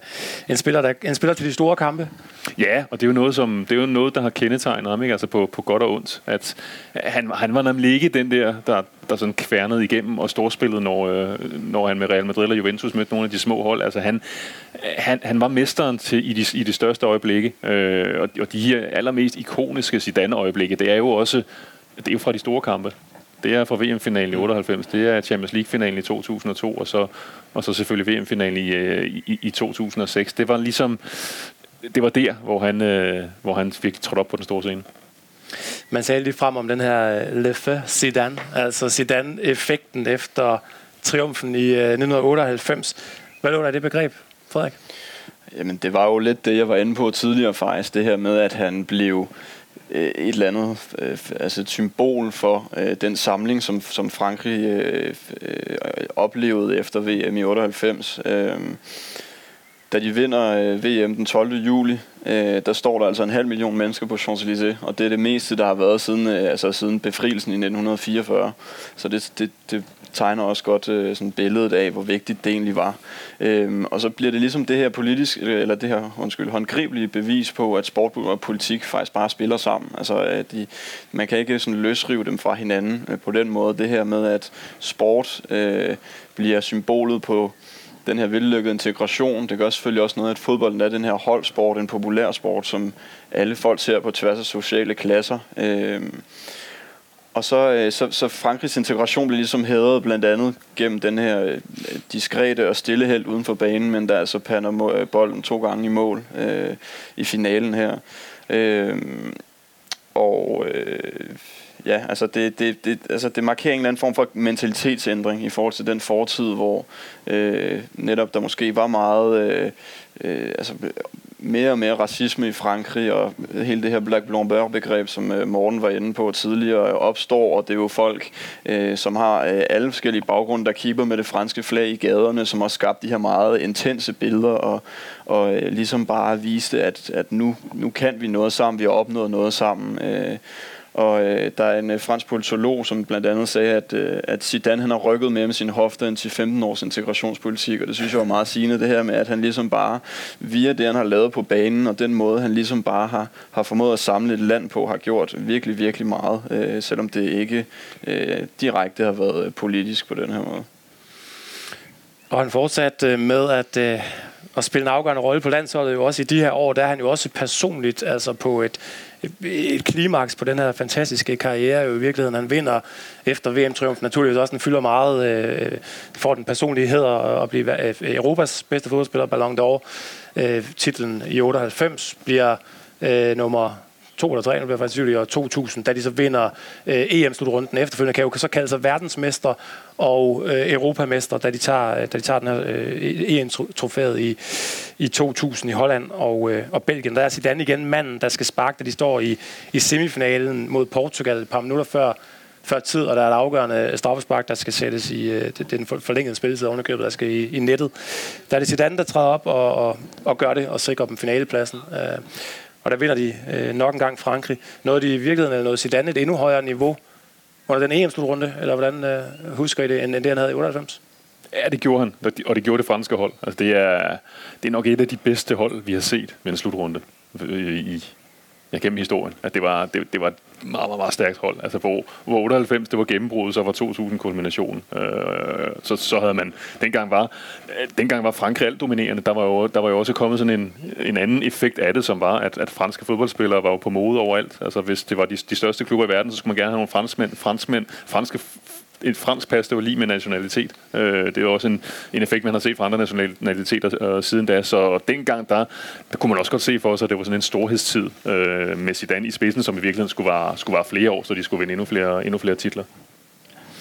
Speaker 4: en spiller, der, en spiller til de store kampe.
Speaker 5: Ja, og det er jo noget, som, det er jo noget der har kendetegnet ham, ikke? Altså på, på godt og ondt. At han, han var nemlig ikke den der, der, der sådan kværnede igennem og storspillede, når, øh, når han med Real Madrid eller Juventus mødte nogle af de små hold. Altså han, han, han var mesteren til i de, i de største øjeblikke. Øh, og, og de her allermest ikoniske Zidane-øjeblikke, det er jo også det er jo fra de store kampe. Det er fra VM-finalen i 98, det er Champions League-finalen i 2002, og så, og så selvfølgelig VM-finalen i, øh, i, i 2006. Det var ligesom, det var der, hvor han, øh, hvor han virkelig trådte op på den store scene.
Speaker 4: Man sagde lige frem om den her øh, Le Feu Zidane, altså Zidane-effekten efter triumfen i øh, 1998. Hvad lå der i det begreb, Frederik?
Speaker 3: Jamen, det var jo lidt det, jeg var inde på tidligere faktisk, det her med, at han blev øh, et eller andet, øh, altså et symbol for øh, den samling, som, som Frankrig øh, øh, oplevede efter VM i 98. Øh, da de vinder øh, VM den 12. juli, øh, der står der altså en halv million mennesker på Champs-Élysées, og det er det meste, der har været siden, øh, altså siden befrielsen i 1944. Så det, det, det tegner også godt øh, sådan billedet af, hvor vigtigt det egentlig var. Øhm, og så bliver det ligesom det her politisk, øh, eller det her, undskyld, håndgribelige bevis på, at sport og politik faktisk bare spiller sammen. Altså, at de, man kan ikke sådan løsrive dem fra hinanden øh, på den måde. Det her med, at sport øh, bliver symbolet på den her vellykkede integration. Det gør selvfølgelig også noget, at fodbolden er den her holdsport, en populær sport, som alle folk ser på tværs af sociale klasser. Øh, og så, øh, så, så Frankrigs integration blev ligesom hædret blandt andet gennem den her øh, diskrete og stille held uden for banen, men der altså pander øh, bolden to gange i mål øh, i finalen her. Øh, og øh, ja, altså det, det, det, altså det markerer en eller anden form for mentalitetsændring i forhold til den fortid, hvor øh, netop der måske var meget øh, øh, altså mere og mere racisme i Frankrig, og hele det her Black Blanc-begreb, som øh, Morten var inde på tidligere, opstår, og det er jo folk, øh, som har øh, alle forskellige baggrunde, der kigger med det franske flag i gaderne, som har skabt de her meget intense billeder, og, og øh, ligesom bare viste, at, at nu, nu kan vi noget sammen, vi har opnået noget sammen. Øh, og øh, der er en øh, fransk politolog, som blandt andet sagde, at, øh, at Zidane han har rykket mere med sin hofte end til 15 års integrationspolitik, og det synes jeg var meget sigende, det her med, at han ligesom bare via det, han har lavet på banen, og den måde, han ligesom bare har, har formået at samle et land på, har gjort virkelig, virkelig meget, øh, selvom det ikke øh, direkte har været øh, politisk på den her måde.
Speaker 4: Og han fortsatte øh, med at, øh, at spille en afgørende rolle på landsholdet jo også i de her år. Der er han jo også personligt altså på et, et klimaks på den her fantastiske karriere jo i virkeligheden. Han vinder efter VM-triumfen naturligvis også. Den fylder meget øh, får den personlige heder at blive øh, Europas bedste fodboldspiller, Ballon d'Or. Øh, titlen i 98 bliver øh, nummer to eller tre, nu bliver faktisk i år 2000, da de så vinder øh, EM-slutrunden efterfølgende, kan jo så kalde sig verdensmester og øh, europamester, da de tager, øh, da de tager den her øh, EM-trofæet i, i 2000 i Holland og, øh, og Belgien. Der er Zidane igen manden, der skal sparke, da de står i, i semifinalen mod Portugal et par minutter før før tid, og der er et afgørende straffespark, der skal sættes i øh, den forlængede spilletid ovenikøbet, der skal i, i nettet. Der er det Zidane, der træder op og, og, og gør det, og sikrer dem finalepladsen. Øh, og der vinder de øh, nok en gang Frankrig. Noget de i virkeligheden er noget Zidane et endnu højere niveau under den EM-slutrunde, eller hvordan øh, husker I det, end, end det han havde i 98?
Speaker 5: Ja, det gjorde han, og det gjorde det franske hold. Altså, det, er, det er nok et af de bedste hold, vi har set ved en slutrunde øh, i, ja, gennem historien. At det var, det, det var et meget, meget, meget stærkt hold. Altså, hvor, hvor 98 det var gennembruddet, så var 2000 kulmination. Øh, så, så havde man... Dengang var, øh, dengang var Frankrig alt dominerende. Der var, jo, der var jo også kommet sådan en, en anden effekt af det, som var, at, at franske fodboldspillere var jo på mode overalt. Altså, hvis det var de, de største klubber i verden, så skulle man gerne have nogle franskmænd, franskmænd franske et fransk pas, det var lige med nationalitet. Øh, det er også en, en effekt, man har set fra andre nationaliteter øh, siden da. Så dengang, der, der kunne man også godt se for sig, at det var sådan en storhedstid øh, med Zidane i spidsen, som i virkeligheden skulle være, skulle være flere år, så de skulle vinde endnu flere, endnu flere titler.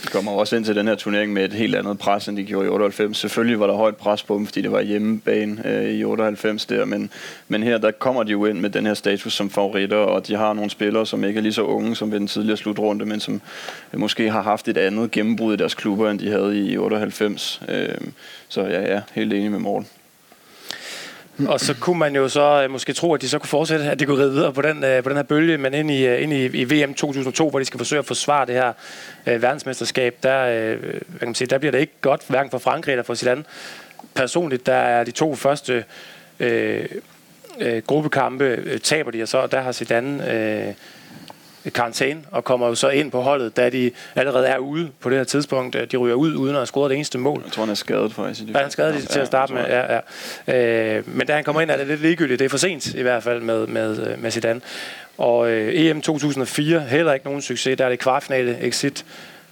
Speaker 3: De kommer også ind til den her turnering med et helt andet pres, end de gjorde i 98. Selvfølgelig var der højt pres på dem, fordi det var hjemmebane øh, i 98 der, men, men her der kommer de jo ind med den her status som favoritter, og de har nogle spillere, som ikke er lige så unge som ved den tidligere slutrunde, men som øh, måske har haft et andet gennembrud i deres klubber, end de havde i 98. Øh, så ja, ja, helt enig med Morten.
Speaker 4: Og så kunne man jo så øh, måske tro, at de så kunne fortsætte, at de kunne ride videre på den, øh, på den her bølge, men ind i, øh, ind i, i VM 2002, hvor de skal forsøge at forsvare det her øh, verdensmesterskab, der, øh, hvad kan man sige, der bliver det ikke godt, hverken for Frankrig eller for Zidane. Personligt, der er de to første øh, øh, gruppekampe, øh, taber de, og så der har Zidane... Øh, karantæne og kommer jo så ind på holdet, da de allerede er ude på det her tidspunkt. De ryger ud uden at have scoret det eneste mål.
Speaker 3: Jeg tror, han er skadet for
Speaker 4: Ja, han er skadet til at starte med. Ja, ja. Øh, men da han kommer ind, er det lidt ligegyldigt. Det er for sent i hvert fald med, med, med Zidane. Og øh, EM 2004, heller ikke nogen succes. Der er det kvartfinale exit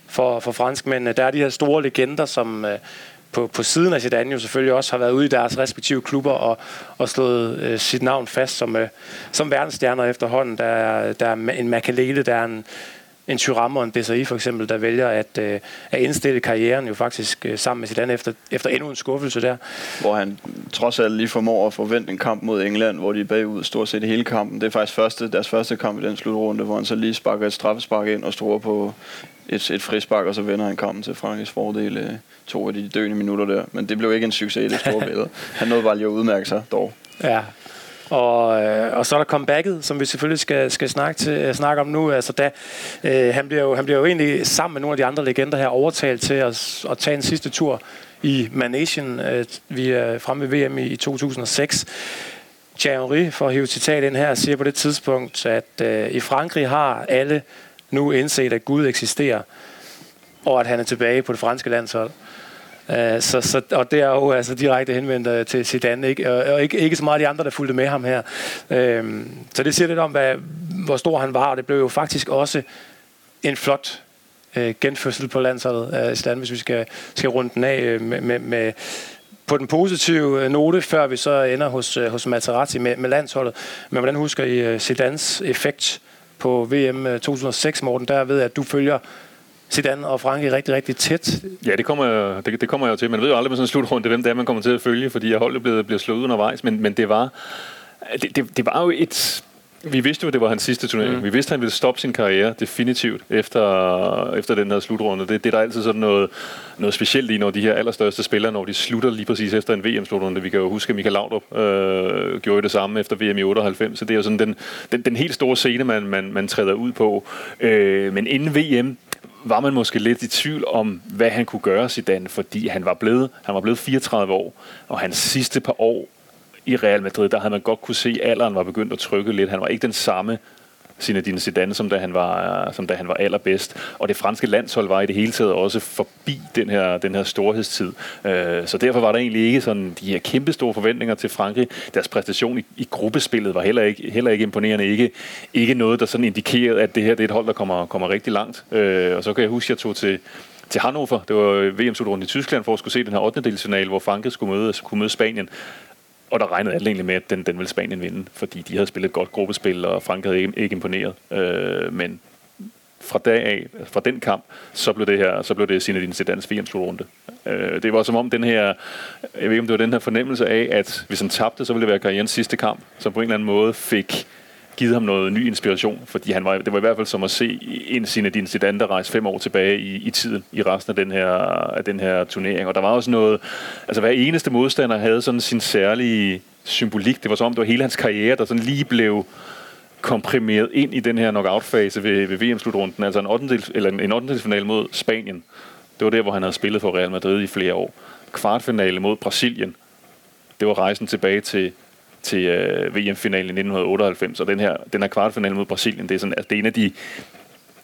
Speaker 4: for, for franskmændene. Der er de her store legender, som... Øh, på, på siden af Zidane jo selvfølgelig også har været ude i deres respektive klubber og, og slået øh, sit navn fast som, øh, som verdensstjerner efterhånden. Der er, der er en Makalele, der er en, en Thuram og en Desai for eksempel, der vælger at, øh, at indstille karrieren jo faktisk øh, sammen med Zidane efter, efter endnu en skuffelse der.
Speaker 3: Hvor han trods alt lige formår at forvente en kamp mod England, hvor de er bagud stort set hele kampen. Det er faktisk første, deres første kamp i den slutrunde, hvor han så lige sparker et straffespark ind og står på et, et frispark, og så vender han kampen til Frankrigs fordel øh, to af de døende minutter der. Men det blev ikke en succes i det store billede. Han nåede bare lige at udmærke sig dog.
Speaker 4: Ja, og, øh, og så er der comebacket, som vi selvfølgelig skal, skal snakke, til, øh, snakke om nu. Altså, da, øh, han, bliver jo, han bliver jo egentlig sammen med nogle af de andre legender her overtalt til at, at tage en sidste tur i Manation. Øh, vi er fremme ved VM i, i 2006. Thierry, for at hive citat ind her, siger på det tidspunkt, at øh, i Frankrig har alle nu indset, at Gud eksisterer, og at han er tilbage på det franske landshold. Uh, så, så, og det er jo altså direkte henvendt uh, til Zidane, ikke? Og, og ikke, ikke så meget de andre, der fulgte med ham her. Uh, så det siger lidt om, hvad, hvor stor han var, og det blev jo faktisk også en flot uh, genfødsel på landsholdet uh, Zidane, hvis vi skal, skal runde den af uh, med, med, med på den positive note, før vi så ender hos, hos Materazzi med, med landsholdet. Men hvordan husker I Zidans effekt på VM 2006, Morten? Der ved jeg, at du følger Zidane og Frankrig rigtig, rigtig tæt.
Speaker 5: Ja, det kommer, det, det kommer jeg jo til. Man ved jo aldrig med sådan en slutrunde, hvem det er, man kommer til at følge, fordi holdet bliver, bliver slået undervejs. Men, men det var det, det, det var jo et vi vidste jo, at det var hans sidste turnering. Mm. Vi vidste, at han ville stoppe sin karriere definitivt efter, efter den her slutrunde. Det, det er der altid sådan noget, noget specielt i, når de her allerstørste spillere, når de slutter lige præcis efter en VM-slutrunde. Vi kan jo huske, at Michael Laudrup øh, gjorde det samme efter VM i 98. Så det er jo sådan den, den, den helt store scene, man, man, man træder ud på. Øh, men inden VM, var man måske lidt i tvivl om, hvad han kunne gøre, Zidane, fordi han var blevet, han var blevet 34 år, og hans sidste par år i Real Madrid, der havde man godt kunne se, at alderen var begyndt at trykke lidt. Han var ikke den samme Zinedine Zidane, som da han var, som da han var allerbedst. Og det franske landshold var i det hele taget også forbi den her, den her storhedstid. Øh, så derfor var der egentlig ikke sådan de her kæmpe store forventninger til Frankrig. Deres præstation i, i gruppespillet var heller ikke, heller ikke imponerende. Ikke, ikke noget, der sådan indikerede, at det her det er et hold, der kommer, kommer rigtig langt. Øh, og så kan jeg huske, at jeg tog til, til Hannover. Det var VM-slutrunden i Tyskland for at skulle se den her 8. delsfinale, hvor Frankrig skulle møde, kunne møde Spanien. Og der regnede alle egentlig med, at den, den ville Spanien vinde, fordi de havde spillet et godt gruppespil, og Frankrig havde ikke, ikke imponeret. Øh, men fra dag af, altså fra den kamp, så blev det her, så blev det Zinedine Zidane's VM-slutrunde. Øh, det var som om den her, jeg ved ikke om det var den her fornemmelse af, at hvis han tabte, så ville det være karrierens sidste kamp, som på en eller anden måde fik givet ham noget ny inspiration, fordi han var, det var i hvert fald som at se en Zinedine sedan, der rejse fem år tilbage i, i tiden, i resten af den, her, af den her turnering. Og der var også noget, altså hver eneste modstander havde sådan sin særlige symbolik. Det var som om, det var hele hans karriere, der sådan lige blev komprimeret ind i den her knockout-fase ved, ved VM-slutrunden. Altså en 8. eller en 8. finale mod Spanien. Det var der, hvor han havde spillet for Real Madrid i flere år. Kvartfinale mod Brasilien. Det var rejsen tilbage til, til øh, VM-finalen i 1998. Og den her, den her kvartfinale mod Brasilien, det er, sådan, altså, det er en af de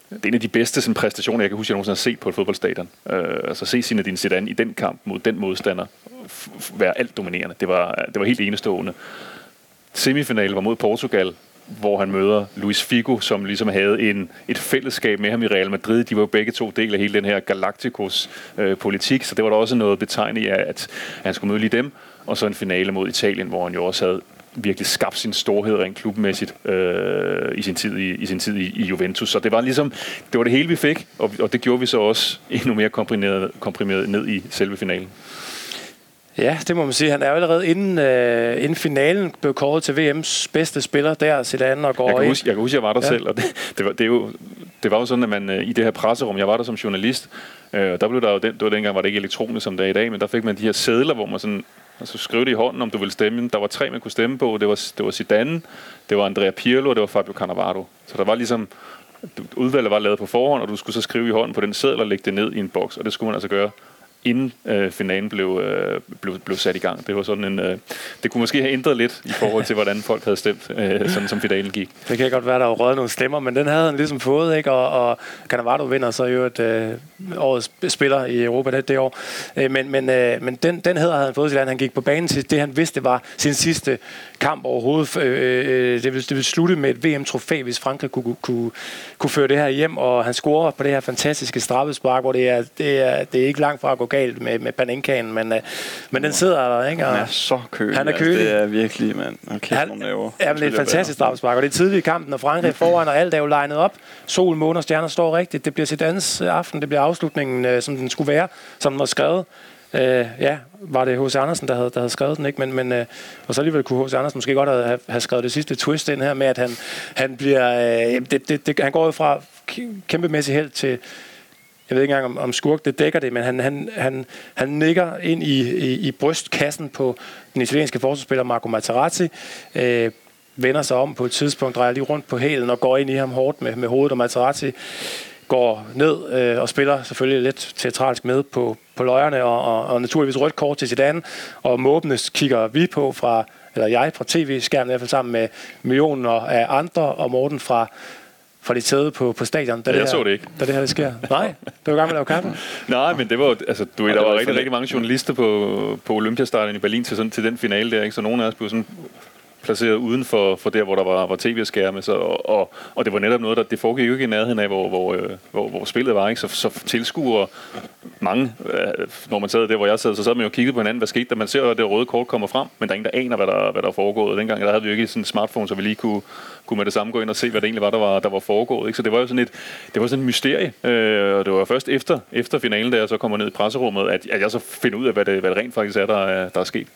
Speaker 5: det er en af de bedste sådan, præstationer, jeg kan huske, jeg nogensinde har set på et fodboldstadion. Øh, altså se Zinedine Zidane i den kamp mod den modstander være alt dominerende. Det var, det var helt enestående. Semifinalen var mod Portugal, hvor han møder Luis Figo, som ligesom havde en, et fællesskab med ham i Real Madrid. De var jo begge to del af hele den her Galacticos øh, politik, så det var der også noget betegnet i, at han skulle møde lige dem. Og så en finale mod Italien, hvor han jo også havde virkelig skabt sin storhed rent klubmæssigt øh, i sin tid, i, i, sin tid i, i Juventus. Så det var ligesom, det var det hele, vi fik, og, og det gjorde vi så også endnu mere komprimeret, komprimeret ned i selve finalen.
Speaker 4: Ja, det må man sige. Han er jo allerede inden, øh, inden finalen blev kåret til VM's bedste spiller der, Zidane, og går
Speaker 5: jeg kan
Speaker 4: ind.
Speaker 5: Huske, jeg kan huske, jeg var der ja. selv, og det, det, var, det, er jo, det var jo sådan, at man øh, i det her presserum, jeg var der som journalist, øh, der blev der jo den, det var dengang, var det ikke elektronisk som det er i dag, men der fik man de her sædler, hvor man sådan, altså skrev det i hånden, om du ville stemme. Der var tre, man kunne stemme på. Det var, det var Zidane, det var Andrea Pirlo, og det var Fabio Cannavaro. Så der var ligesom, udvalget var lavet på forhånd, og du skulle så skrive i hånden på den seddel og lægge det ned i en boks, og det skulle man altså gøre inden øh, finalen blev, øh, blev, blev sat i gang. Det var sådan en, øh, det kunne måske have ændret lidt i forhold til, hvordan folk havde stemt, øh, sådan som finalen gik.
Speaker 4: Det kan godt være, der var røget nogle stemmer, men den havde han ligesom fået, ikke? Og, og Cannavaro vinder så jo et øh, årets spiller i Europa det, det år. Øh, men men, øh, men den, den havde han fået til, at han gik på banen til det, han vidste var sin sidste kamp overhovedet. Øh, øh, øh det, ville, det ville slutte med et VM-trofæ, hvis Frankrig kunne, kunne, kunne føre det her hjem, og han scorer på det her fantastiske straffespark, hvor det er, det er, det er ikke langt fra at gå galt med, med Panenkaen, men, uh, men den sidder der, ikke?
Speaker 3: Og han er så kølig.
Speaker 4: Han er kølig.
Speaker 3: Altså, det er virkelig, mand. Okay, han,
Speaker 4: ja, men det er et fantastisk straffespark, og det er tidligt i kampen, og Frankrig foran, og alt er jo legnet op. Sol, måne og stjerner står rigtigt. Det bliver sit andet aften, det bliver afslutningen, uh, som den skulle være, som den var skrevet. Uh, ja, var det H.C. Andersen, der havde, der havde skrevet den, ikke? Men, men, uh, og så alligevel kunne H.C. Andersen måske godt have, have skrevet det sidste twist ind her med, at han, han bliver, uh, det, det, det, han går jo fra kæmpemæssig held til, jeg ved ikke engang om, om skurk det dækker det, men han, han, han, han nikker ind i, i, i brystkassen på den italienske forsvarsspiller Marco Materazzi, øh, vender sig om på et tidspunkt, drejer lige rundt på hælen og går ind i ham hårdt med, med hovedet, og Materazzi går ned øh, og spiller selvfølgelig lidt teatralsk med på, på løjerne, og, og, og naturligvis rødt kort til Zidane, og måbende kigger vi på fra, eller jeg fra tv-skærmen i hvert fald sammen med millioner af andre, og Morten fra fra dit sæde på, på stadion,
Speaker 5: da, ja, det, her, så det ikke.
Speaker 4: da det her det sker? Nej, det var gang med at lave kaffe.
Speaker 5: Nej, men det var, altså, du ved, der var, var rigtig, rigtig mange journalister på, på Olympiastadion i Berlin til, sådan, til den finale der, ikke? så nogle af os blev sådan placeret uden for, for der, hvor der var, var tv-skærme. Så, og, og, og, det var netop noget, der det foregik jo ikke i nærheden af, hvor, hvor, øh, hvor, hvor spillet var. Ikke? Så, så tilskuere mange, øh, når man sad der, hvor jeg sad, så sad man jo og kiggede på hinanden, hvad skete der? Man ser at det røde kort kommer frem, men der er ingen, der aner, hvad der, hvad der er foregået. Dengang der havde vi jo ikke sådan en smartphone, så vi lige kunne, kunne med det samme gå ind og se, hvad det egentlig var, der var, der var foregået. Ikke? Så det var jo sådan et, det var sådan et mysterie. Øh, og det var først efter, efter finalen, da jeg så kommer ned i presserummet, at, at jeg så finder ud af, hvad det, hvad det rent faktisk er, der, der er sket.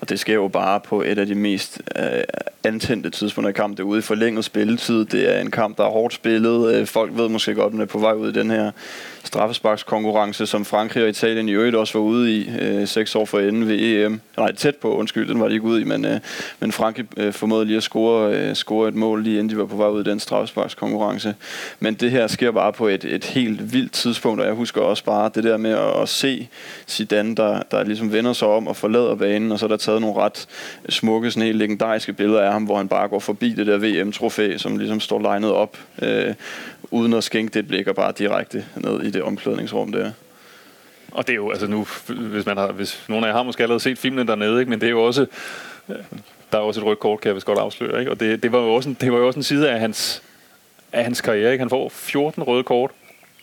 Speaker 3: Og det sker jo bare på et af de mest øh, antændte tidspunkter i kampen. Det er ude i forlænget spilletid. Det er en kamp, der er hårdt spillet. Øh, folk ved måske godt, at man er på vej ud i den her straffesparkskonkurrence, som Frankrig og Italien i øvrigt også var ude i øh, seks år for enden ved EM. Nej, tæt på, undskyld, den var de ikke ude i, men, øh, men Frankrig øh, formåede lige at score, øh, score et mål, lige inden de var på vej ud i den straffesparkskonkurrence. Men det her sker bare på et, et helt vildt tidspunkt, og jeg husker også bare det der med at, at se Zidane, der, der ligesom vender sig om og forlader banen, og så er der taget nogle ret smukke, sådan helt legendariske billeder af ham, hvor han bare går forbi det der VM-trofæ, som ligesom står legnet op, øh, uden at skænke det blik og bare direkte ned i det omklædningsrum der.
Speaker 5: Og det er jo, altså nu, hvis, man har, hvis nogen af jer har måske allerede set filmen dernede, ikke? men det er jo også, øh, der er også et rødt kort, kan jeg vist godt afsløre, ikke? og det, det, var jo også en, det var jo også en side af hans, af hans karriere. Ikke? Han får 14 røde kort,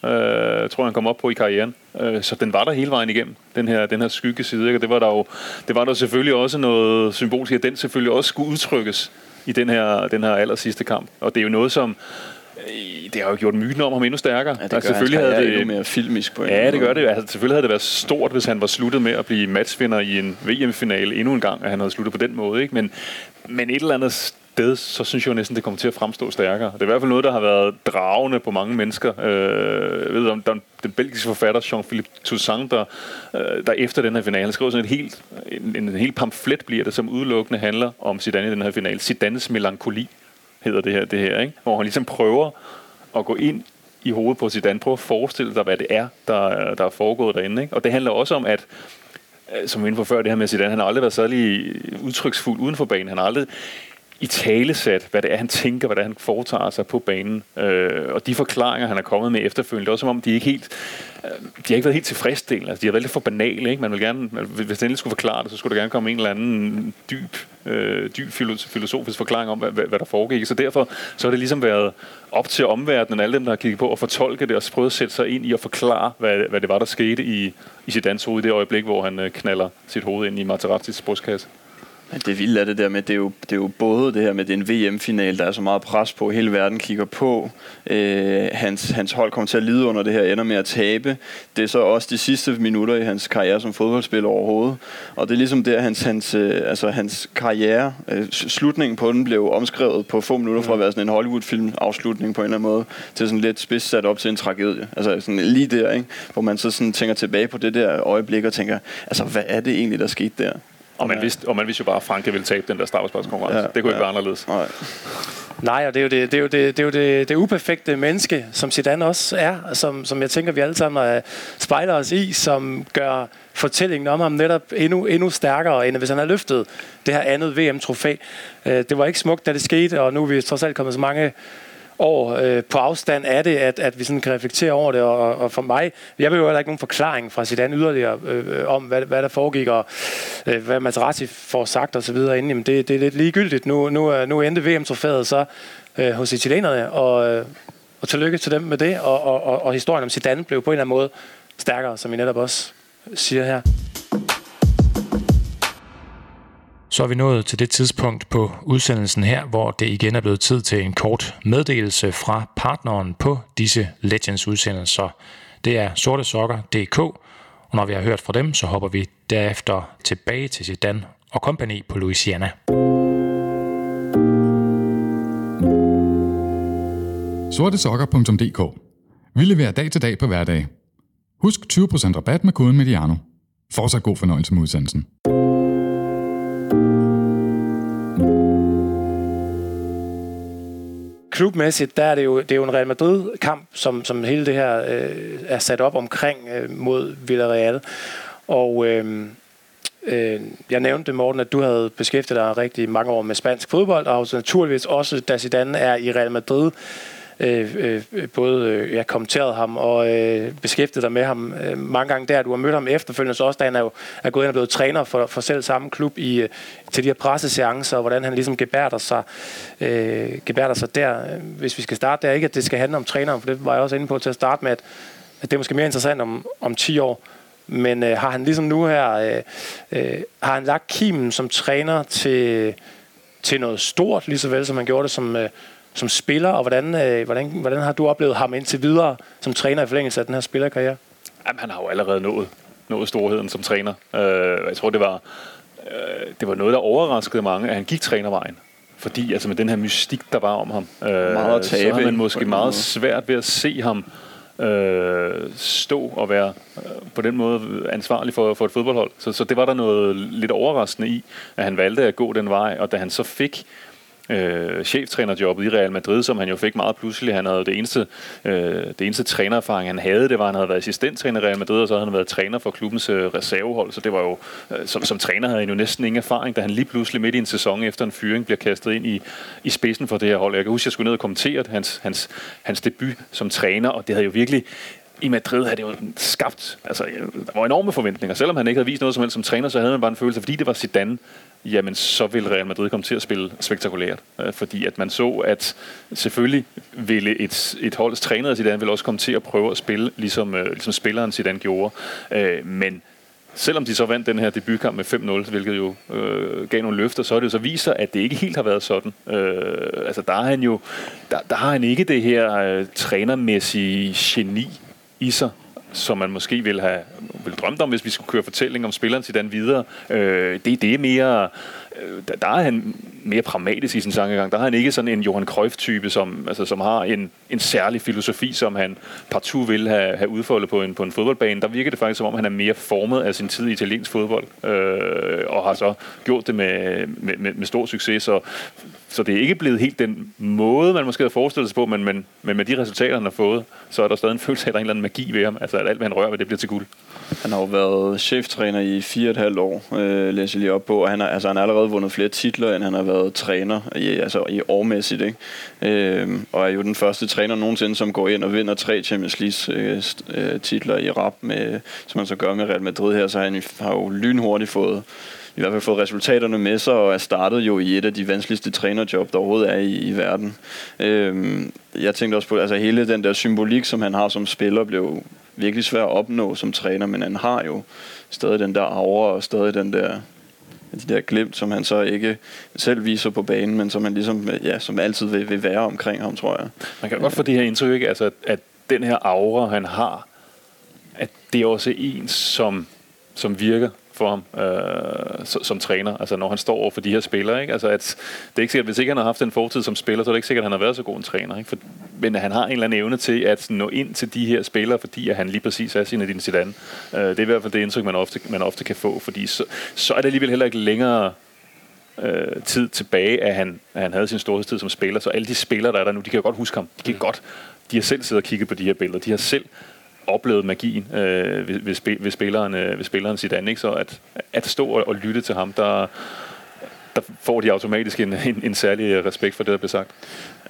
Speaker 5: øh, tror jeg, han kom op på i karrieren. Øh, så den var der hele vejen igennem, den her, den her skygge side. Ikke? Og det var der jo det var der selvfølgelig også noget symbolsk, at den selvfølgelig også skulle udtrykkes i den her, den her aller sidste kamp. Og det er jo noget, som det har jo gjort myten om ham endnu stærkere.
Speaker 3: Ja, det altså, selvfølgelig havde det endnu mere filmisk på en
Speaker 5: Ja, det gør det. Altså, selvfølgelig havde det været stort, hvis han var sluttet med at blive matchvinder i en VM-finale endnu en gang, at han havde sluttet på den måde. Ikke? Men, men et eller andet sted, så synes jeg jo næsten, det kommer til at fremstå stærkere. Det er i hvert fald noget, der har været dragende på mange mennesker. Øh, jeg ved om der, den belgiske forfatter Jean-Philippe Toussaint, der, øh, der efter den her finale, skrev sådan et helt, en, en helt pamflet, bliver det, som udelukkende handler om Zidane i den her finale. Zidanes melankoli hedder det her, det her ikke? hvor han ligesom prøver at gå ind i hovedet på Zidane, prøver at forestille dig, hvad det er, der, der er foregået derinde. Ikke? Og det handler også om, at øh, som vi inden for før, det her med Zidane, han har aldrig været særlig udtryksfuld uden for banen. Han har aldrig i talesat, hvad det er, han tænker, hvad det er, han foretager sig på banen. Øh, og de forklaringer, han er kommet med efterfølgende, det er også som om, de ikke helt, øh, de har ikke været helt tilfredsstillende. Altså, de har været lidt for banale. Ikke? Man vil gerne, hvis den skulle forklare det, så skulle der gerne komme en eller anden dyb, øh, dyb filosofisk forklaring om, hvad, hvad, hvad der foregik. Så derfor så har det ligesom været op til omverdenen, alle dem, der har kigget på, at fortolke det og prøve at sætte sig ind i at forklare, hvad, hvad det var, der skete i, i sit hoved i det øjeblik, hvor han øh, knaller sit hoved ind i Materazzis brystkasse.
Speaker 3: Men det vilde er det der med, det er, jo, det er jo både det her med, det er en VM-final, der er så meget pres på, hele verden kigger på. Øh, hans, hans hold kommer til at lide under det her, ender med at tabe. Det er så også de sidste minutter i hans karriere som fodboldspiller overhovedet. Og det er ligesom der, hans, hans, øh, altså hans karriere, øh, slutningen på den blev omskrevet på få minutter fra at være sådan en Hollywood-film afslutning på en eller anden måde, til sådan lidt spids sat op til en tragedie. Altså sådan lige der, ikke? hvor man så sådan tænker tilbage på det der øjeblik og tænker, altså hvad er det egentlig, der skete der?
Speaker 5: Og man, vidste, og man vidste jo bare, at Franke ville tabe den der startspørgskonkurrence. Ja, det kunne ja, ikke være anderledes. Nej.
Speaker 4: Nej, og det er jo det, det, er jo det, det, er jo det, det uperfekte menneske, som Zidane også er, som, som jeg tænker, vi alle sammen er spejler os i, som gør fortællingen om ham netop endnu, endnu stærkere, end hvis han har løftet det her andet VM-trofæ. Øh, det var ikke smukt, da det skete, og nu er vi trods alt kommet så mange år øh, på afstand af det, at, at vi sådan kan reflektere over det. Og, og for mig, jeg vil jo heller ikke nogen forklaring fra Zidane yderligere øh, om, hvad, hvad der foregik, og øh, hvad Materazzi får sagt osv. inden. Jamen, det, det er lidt ligegyldigt. Nu, nu, øh, nu endte VM-trofæet så øh, hos italienerne, og, øh, og tillykke til dem med det. Og, og, og, og historien om Zidane blev på en eller anden måde stærkere, som I netop også siger her.
Speaker 6: Så er vi nået til det tidspunkt på udsendelsen her, hvor det igen er blevet tid til en kort meddelelse fra partneren på disse Legends udsendelser. Det er sortesokker.dk, og når vi har hørt fra dem, så hopper vi derefter tilbage til Sedan og kompagni på Louisiana.
Speaker 7: sortesokker.dk Vi leverer dag til dag på hverdag. Husk 20% rabat med koden MEDIANO. Fortsat god fornøjelse med udsendelsen.
Speaker 4: Klubmæssigt, der er det jo, det er jo en Real Madrid-kamp, som, som hele det her øh, er sat op omkring øh, mod Villarreal. Og øh, øh, jeg nævnte, Morten, at du havde beskæftiget dig rigtig mange år med spansk fodbold, og naturligvis også, da Zidane er i Real Madrid, øh, Øh, øh, både øh, jeg kommenteret ham og øh, beskæftiget dig med ham øh, mange gange der. Du har mødt ham efterfølgende, så også da han er, jo, er gået ind og blevet træner for, for selv samme klub i, øh, til de her presseseancer, og hvordan han ligesom gebærder sig, øh, gebærder sig der. Hvis vi skal starte der, ikke at det skal handle om træneren, for det var jeg også inde på til at starte med, at, at det er måske mere interessant om, om 10 år. Men øh, har han ligesom nu her, øh, øh, har han lagt kimen som træner til, til noget stort, lige så vel som han gjorde det som, øh, som spiller, og hvordan, øh, hvordan, hvordan har du oplevet ham indtil videre som træner i forlængelse af den her spillerkarriere?
Speaker 5: Jamen, han har jo allerede nået, nået storheden som træner. Øh, jeg tror, det var, øh, det var noget, der overraskede mange, at han gik trænervejen. Fordi altså med den her mystik, der var om ham, øh, meget tabe, så har man måske meget svært ved at se ham øh, stå og være øh, på den måde ansvarlig for, for et fodboldhold. Så, så det var der noget lidt overraskende i, at han valgte at gå den vej, og da han så fik øh, øh, cheftrænerjobbet i Real Madrid, som han jo fik meget pludselig. Han havde det eneste, øh, det eneste trænererfaring, han havde, det var, at han havde været assistenttræner i Real Madrid, og så havde han været træner for klubbens øh, reservehold. Så det var jo, øh, som, som træner havde han jo næsten ingen erfaring, da han lige pludselig midt i en sæson efter en fyring bliver kastet ind i, i spidsen for det her hold. Jeg kan huske, at jeg skulle ned og kommentere hans, hans, hans debut som træner, og det havde jo virkelig i Madrid havde det jo skabt, altså øh, der var enorme forventninger. Selvom han ikke havde vist noget som helst som træner, så havde man bare en følelse, fordi det var Zidane, jamen så vil Real Madrid komme til at spille spektakulært. Øh, fordi at man så, at selvfølgelig ville et, et holds træner Zidane ville også komme til at prøve at spille, ligesom, øh, ligesom spilleren Zidane gjorde. Men selvom de så vandt den her debutkamp med 5-0, hvilket jo øh, gav nogle løfter, så er det jo så viser, at det ikke helt har været sådan. Øh, altså der har han jo, der, der har han ikke det her øh, trænermæssige geni i sig, som man måske ville have vil drømt om, hvis vi skulle køre fortælling om spilleren til den videre. Øh, det, det er mere Øh, der, der er han mere pragmatisk i sin sangegang. Der har han ikke sådan en Johan Cruyff-type, som, altså, som har en, en særlig filosofi, som han partout vil have, have udfoldet på en, på en fodboldbane. Der virker det faktisk, som om han er mere formet af sin tid i italiensk fodbold, øh, og har så gjort det med, med, med, med stor succes. Så, så det er ikke blevet helt den måde, man måske havde forestillet sig på, men, men, men med de resultater, han har fået, så er der stadig en følelse af, at der er en eller anden magi ved ham. Altså, at alt, hvad han rører ved, det bliver til guld.
Speaker 3: Han har jo været cheftræner i fire og et halvt år, øh, læser jeg lige op på, og han har, altså, han har allerede vundet flere titler, end han har været træner, i, altså i årmæssigt. Ikke? Øh, og er jo den første træner nogensinde, som går ind og vinder tre Champions League øh, øh, titler i rap, med, som han så gør med Real Madrid her, så han har jo lynhurtigt fået i hvert fald fået resultaterne med sig, og er startet jo i et af de vanskeligste trænerjob, der overhovedet er i, i verden. Øhm, jeg tænkte også på, altså hele den der symbolik, som han har som spiller, blev virkelig svær at opnå som træner, men han har jo stadig den der aura og stadig den der de der glimt, som han så ikke selv viser på banen, men som han ligesom, ja, som altid vil, vil være omkring ham, tror jeg.
Speaker 5: Man kan godt få det her indtryk, ikke? Altså, at den her aura, han har, at det er også en, som, som virker for ham øh, som træner, altså når han står over for de her spillere. Ikke? Altså at, det er ikke sikkert, hvis ikke han har haft en fortid som spiller, så er det ikke sikkert, at han har været så god en træner. Ikke? For, men han har en eller anden evne til at nå ind til de her spillere, fordi at han lige præcis er sin din Zidane. Øh, det er i hvert fald det indtryk, man ofte, man ofte kan få, fordi så, så er det alligevel heller ikke længere øh, tid tilbage, at han, at han havde sin storhedstid som spiller. Så alle de spillere, der er der nu, de kan jo godt huske ham. De kan godt, de har selv siddet og kigget på de her billeder. De har selv oplevet magien øh, ved, ved, sp- ved, spilleren, øh, ved spilleren Zidane. Ikke? Så at, at stå og, og lytte til ham, der, der får de automatisk en, en, en særlig respekt for det, der bliver sagt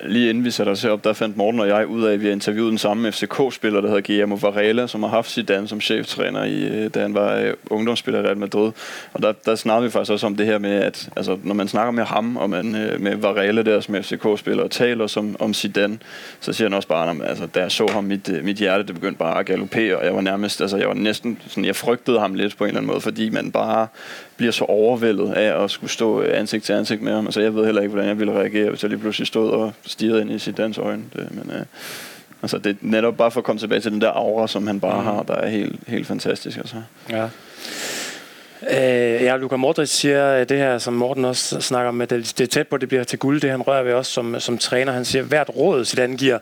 Speaker 3: lige inden vi satte os herop, der fandt Morten og jeg ud af, at vi har interviewet den samme FCK-spiller, der hedder Guillermo Varela, som har haft Zidane som cheftræner, i, øh, da han var øh, ungdomsspiller i Real Madrid. Og der, der snakkede vi faktisk også om det her med, at altså, når man snakker med ham, og man, øh, med Varela der som FCK-spiller, og taler som, om Zidane, så siger han også bare, at altså, da jeg så ham, mit, mit hjerte det begyndte bare at galopere, og jeg var nærmest, altså jeg var næsten, sådan, jeg frygtede ham lidt på en eller anden måde, fordi man bare bliver så overvældet af at skulle stå ansigt til ansigt med ham. Altså jeg ved heller ikke, hvordan jeg ville reagere, hvis jeg lige pludselig stod og stirrede ind i sit dans øjne. Det, men, øh, altså det er netop bare for at komme tilbage til den der aura, som han bare mm. har, der er helt, helt fantastisk. Altså.
Speaker 4: Ja. Øh, ja, Luka Modric siger det her, som Morten også snakker om, at det, det er tæt på, at det bliver til guld, det han rører ved os som, som træner. Han siger, at hvert råd, Zidane giver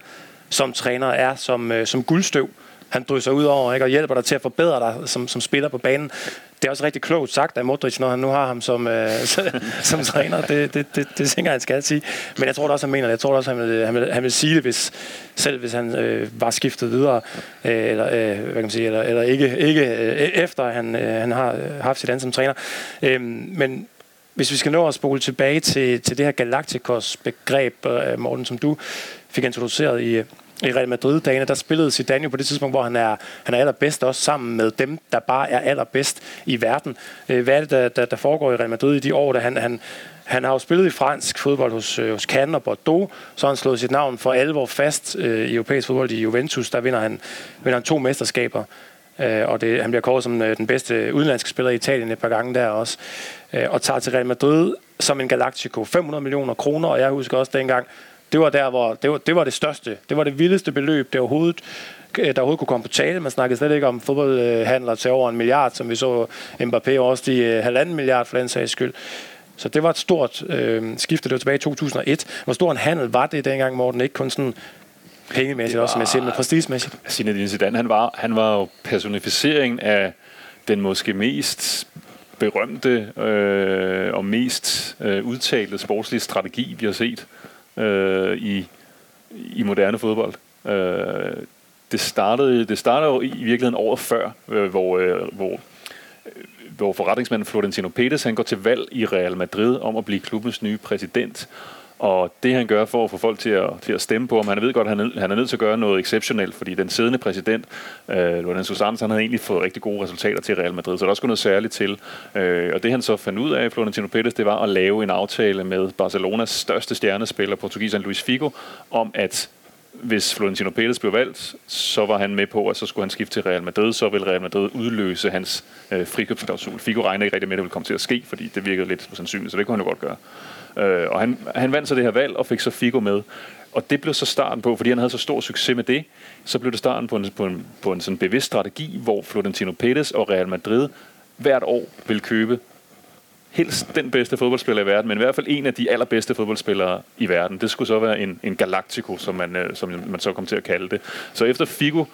Speaker 4: som træner, er som, øh, som guldstøv han drysser ud over ikke, og hjælper dig til at forbedre dig som, som spiller på banen. Det er også rigtig klogt sagt af Modric, når han nu har ham som, øh, som træner. Det, det, det, det tænker jeg, han skal sige. Men jeg tror også, han mener det. Jeg tror også, han vil, han vil, han vil sige det, hvis, selv hvis han øh, var skiftet videre, øh, eller, øh, hvad kan man sige, eller, eller ikke, ikke øh, efter han, øh, han har øh, haft sit andet som træner. Øh, men hvis vi skal nå at spole tilbage til, til det her Galacticos-begreb, øh, Morten, som du fik introduceret i, øh, i Real Madrid-dagene, der spillede Zidane jo på det tidspunkt, hvor han er, han er allerbedst, også sammen med dem, der bare er allerbedst i verden. Øh, hvad er det, der, der, der foregår i Real Madrid i de år, da han, han, han har jo spillet i fransk fodbold hos, øh, hos Cannes og Bordeaux, så har han slået sit navn for alvor fast øh, i europæisk fodbold i Juventus. Der vinder han, vinder han to mesterskaber, øh, og det, han bliver kåret som øh, den bedste udenlandske spiller i Italien et par gange der også, øh, og tager til Real Madrid som en Galactico. 500 millioner kroner, og jeg husker også dengang, det var der, hvor det var, det var det største. Det var det vildeste beløb, der overhovedet, der overhovedet kunne komme på tale. Man snakkede slet ikke om fodboldhandler til over en milliard, som vi så Mbappé også de uh, halvanden milliard for den sags skyld. Så det var et stort øh, skifte, det var tilbage i 2001. Hvor stor en handel var det dengang, Morten? Ikke kun sådan pengemæssigt, var, også, men simpelthen prestigemæssigt.
Speaker 5: Zinedine Zidane, han var, han var jo personificeringen af den måske mest berømte øh, og mest øh, udtalte sportslige strategi, vi har set øh, i, i moderne fodbold. Øh, det startede, det startede jo i virkeligheden året før, øh, hvor, øh, hvor, øh, hvor forretningsmanden Florentino Pérez han går til valg i Real Madrid om at blive klubbens nye præsident. Og det han gør for at få folk til at, til at stemme på ham, han ved godt, at han, han er nødt til at gøre noget exceptionelt, fordi den siddende præsident, øh, Lorenzo Sanz, han havde egentlig fået rigtig gode resultater til Real Madrid, så der skulle noget særligt til. Øh, og det han så fandt ud af, Florentino Pérez, det var at lave en aftale med Barcelonas største stjernespiller, portugiseren Luis Figo, om at hvis Florentino Pérez blev valgt, så var han med på, at så skulle han skifte til Real Madrid, så ville Real Madrid udløse hans øh, frikøbsklausul. Figo regner ikke rigtig med, at det ville komme til at ske, fordi det virkede lidt usandsynligt, så det kunne han jo godt gøre. Øh, og han, han vandt så det her valg og fik så Figo med. Og det blev så starten på, fordi han havde så stor succes med det, så blev det starten på en, på en, på en sådan bevidst strategi, hvor Florentino Pérez og Real Madrid hvert år vil købe helst den bedste fodboldspiller i verden, men i hvert fald en af de allerbedste fodboldspillere i verden. Det skulle så være en, en Galactico, som man, øh, som man så kom til at kalde det. Så efter Figo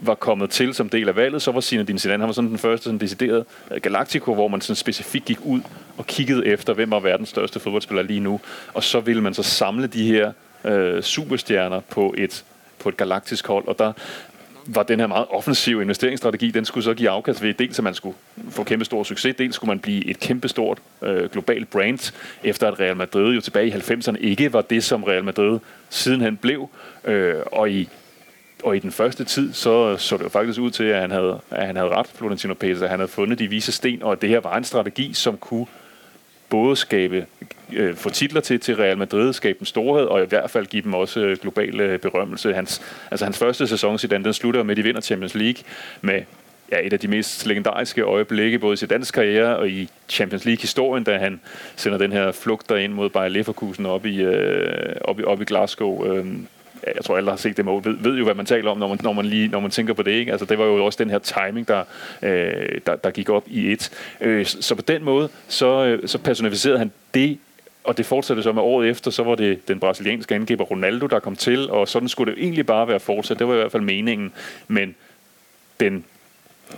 Speaker 5: var kommet til som del af valget, så var Zinedine Zidane, han var sådan den første sådan decideret øh, Galactico, hvor man sådan specifikt gik ud og kiggede efter, hvem var verdens største fodboldspiller lige nu. Og så ville man så samle de her øh, superstjerner på et på et galaktisk hold, og der var den her meget offensive investeringsstrategi, den skulle så give afkast ved dels, at man skulle få kæmpe stor succes, dels skulle man blive et kæmpe stort øh, globalt brand, efter at Real Madrid jo tilbage i 90'erne ikke var det, som Real Madrid sidenhen blev, øh, og i og i den første tid, så så det jo faktisk ud til, at han havde, at han havde ret, Florentino Pérez, at han havde fundet de vise sten, og at det her var en strategi, som kunne både skabe, øh, få titler til, til Real Madrid, skabe en storhed, og i hvert fald give dem også øh, global øh, berømmelse. Hans, altså hans første sæson, Zidane, den slutter med, at de vinder Champions League med ja, et af de mest legendariske øjeblikke, både i sin karriere og i Champions League-historien, da han sender den her flugt ind mod Bayer Leverkusen op i, øh, op i, op i Glasgow. Øh, jeg tror alle, der har set det mål, ved, ved jo, hvad man taler om, når man, når man, lige, når man tænker på det. Ikke? Altså, det var jo også den her timing, der, øh, der, der gik op i et. Øh, så på den måde, så, øh, så personificerede han det, og det fortsatte så med året efter, så var det den brasilianske angriber Ronaldo, der kom til, og sådan skulle det egentlig bare være fortsat. Det var i hvert fald meningen, men den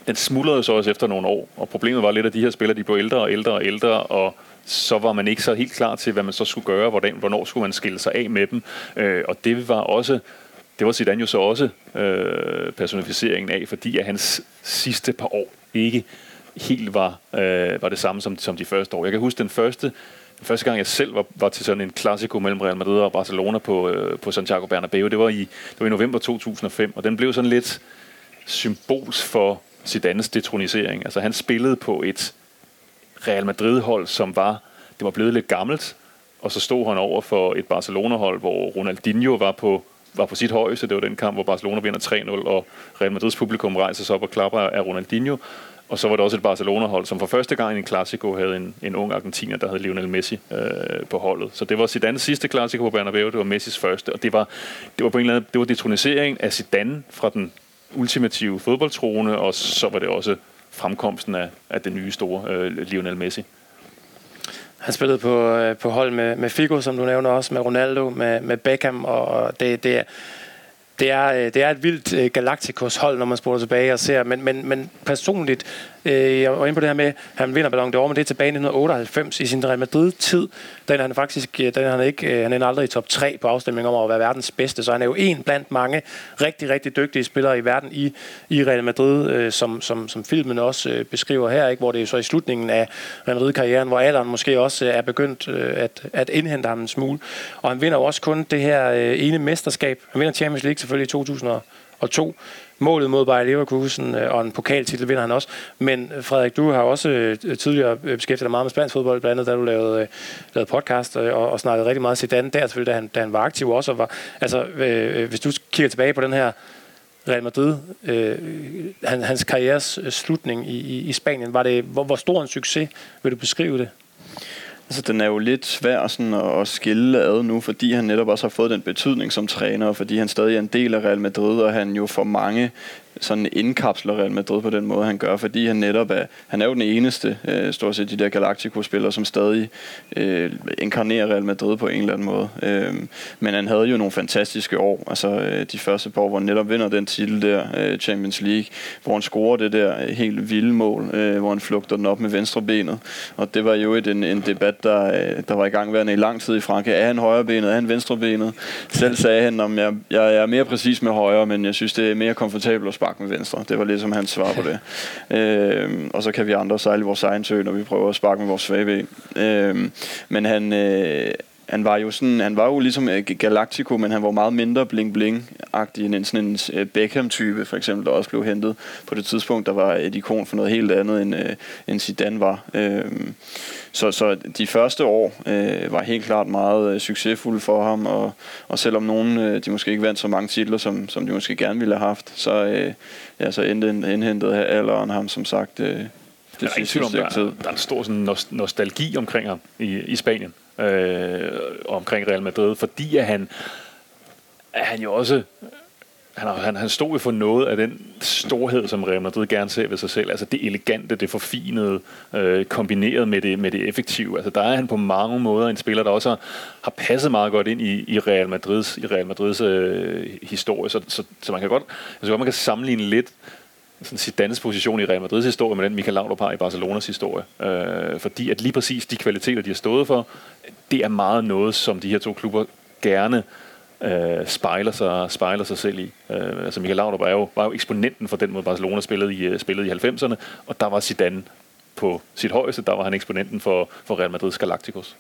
Speaker 5: den smuldrede så også efter nogle år, og problemet var lidt, at de her spillere de blev ældre og ældre og ældre, og så var man ikke så helt klar til, hvad man så skulle gøre, hvordan, hvornår skulle man skille sig af med dem. Øh, og det var også, det var Zidane jo så også øh, personificeringen af, fordi at hans sidste par år ikke helt var, øh, var det samme som, som de første år. Jeg kan huske den første, den første gang, jeg selv var, var til sådan en klassiko mellem Real Madrid og Barcelona på, øh, på Santiago Bernabeu, det var, i, det var i november 2005, og den blev sådan lidt symbols for Zidanes detronisering. Altså han spillede på et Real Madrid-hold, som var, det var blevet lidt gammelt, og så stod han over for et Barcelona-hold, hvor Ronaldinho var på, var på sit højeste. Det var den kamp, hvor Barcelona vinder 3-0, og Real Madrids publikum rejser sig op og klapper af Ronaldinho. Og så var der også et Barcelona-hold, som for første gang i en Clasico havde en, en ung argentiner, der hed Lionel Messi øh, på holdet. Så det var Zidanes sidste Clasico på Bernabeu, det var Messis første, og det var, det var på en eller anden, det var detronisering af Zidane fra den ultimative fodboldtrone, og så var det også fremkomsten af, af den nye store øh, Lionel Messi.
Speaker 4: Han spillede på, øh, på hold med, med Figo, som du nævner også, med Ronaldo, med, med Beckham, og det, det, det er, det er øh, et vildt øh, Galacticos hold, når man spoler tilbage og ser, men, men, men personligt, øh, jeg var inde på det her med, at han vinder Ballon d'Or, men det er tilbage i 1998 i sin Real Madrid-tid, den er han faktisk, øh, den er han ikke, øh, han er aldrig i top 3 på afstemning om at være verdens bedste, så han er jo en blandt mange rigtig, rigtig dygtige spillere i verden i, i Real Madrid, øh, som, som, som filmen også beskriver her, ikke? hvor det er så i slutningen af Real Madrid-karrieren, hvor alderen måske også er begyndt at, at indhente ham en smule, og han vinder jo også kun det her ene mesterskab, han vinder Champions League selvfølgelig i 2002. Målet mod Bayer Leverkusen øh, og en pokaltitel vinder han også. Men øh, Frederik, du har også øh, tidligere beskæftiget dig meget med spansk fodbold, blandt andet da du lavede, lavede podcast og, og snakkede rigtig meget Zidane der, selvfølgelig, da han, da han var aktiv også. Og var, altså, øh, hvis du kigger tilbage på den her Real Madrid, øh, hans karrieres slutning i, i, i Spanien, var det, hvor, hvor stor en succes vil du beskrive det?
Speaker 3: Altså, den er jo lidt svær sådan at, at skille ad nu, fordi han netop også har fået den betydning som træner, og fordi han stadig er en del af Real Madrid, og han jo for mange sådan indkapsler Real Madrid på den måde, han gør, fordi han netop er, han er jo den eneste, øh, stort set de der Galactico-spillere, som stadig øh, inkarnerer Real Madrid på en eller anden måde. Øh, men han havde jo nogle fantastiske år, altså øh, de første par år, hvor han netop vinder den titel der, øh, Champions League, hvor han scorer det der øh, helt vilde mål, øh, hvor han flugter den op med venstre benet. Og det var jo et, en, en debat, der, øh, der var i gang i lang tid i Frankrig. Er han højrebenet? Er han venstrebenet? Selv sagde han, om jeg, jeg er mere præcis med højre, men jeg synes, det er mere komfortabelt at sparke med venstre. Det var ligesom hans svar på det. øh, og så kan vi andre sejle vores egen sø, når vi prøver at sparke med vores svage ben. Øh, men han... Øh, han var jo sådan, han var jo ligesom øh, Galactico, men han var meget mindre bling-bling-agtig end sådan en øh, Beckham-type, for eksempel, der også blev hentet på det tidspunkt, der var et ikon for noget helt andet, end, øh, end Zidane var. Øh, så, så de første år øh, var helt klart meget øh, succesfulde for ham, og, og selvom nogen øh, de måske ikke vandt så mange titler, som, som de måske gerne ville have haft, så, øh, ja, så indhentede alderen ham som sagt øh,
Speaker 5: det sidste der, er, der er en stor sådan, nostalgi omkring ham i, i Spanien, øh, omkring Real Madrid, fordi at han, at han jo også han, han, han stod jo for noget af den storhed, som Real Madrid gerne ser ved sig selv. Altså det elegante, det forfinede, øh, kombineret med det, med det effektive. Altså der er han på mange måder en spiller, der også har, har passet meget godt ind i, i Real Madrids, i Real Madrids øh, historie. Så, så, så, man kan godt, altså man kan sammenligne lidt sådan Zidanes position i Real Madrids historie med den Michael Laudrup har i Barcelonas historie. Øh, fordi at lige præcis de kvaliteter, de har stået for, det er meget noget, som de her to klubber gerne øh, spejler, sig, spejler sig selv i. Øh, altså Michael Laudrup var jo, var jo eksponenten for den måde Barcelona spillede i, øh, spillede i 90'erne, og der var Zidane på sit højeste, der var han eksponenten for, for Real Madrid's Galacticos.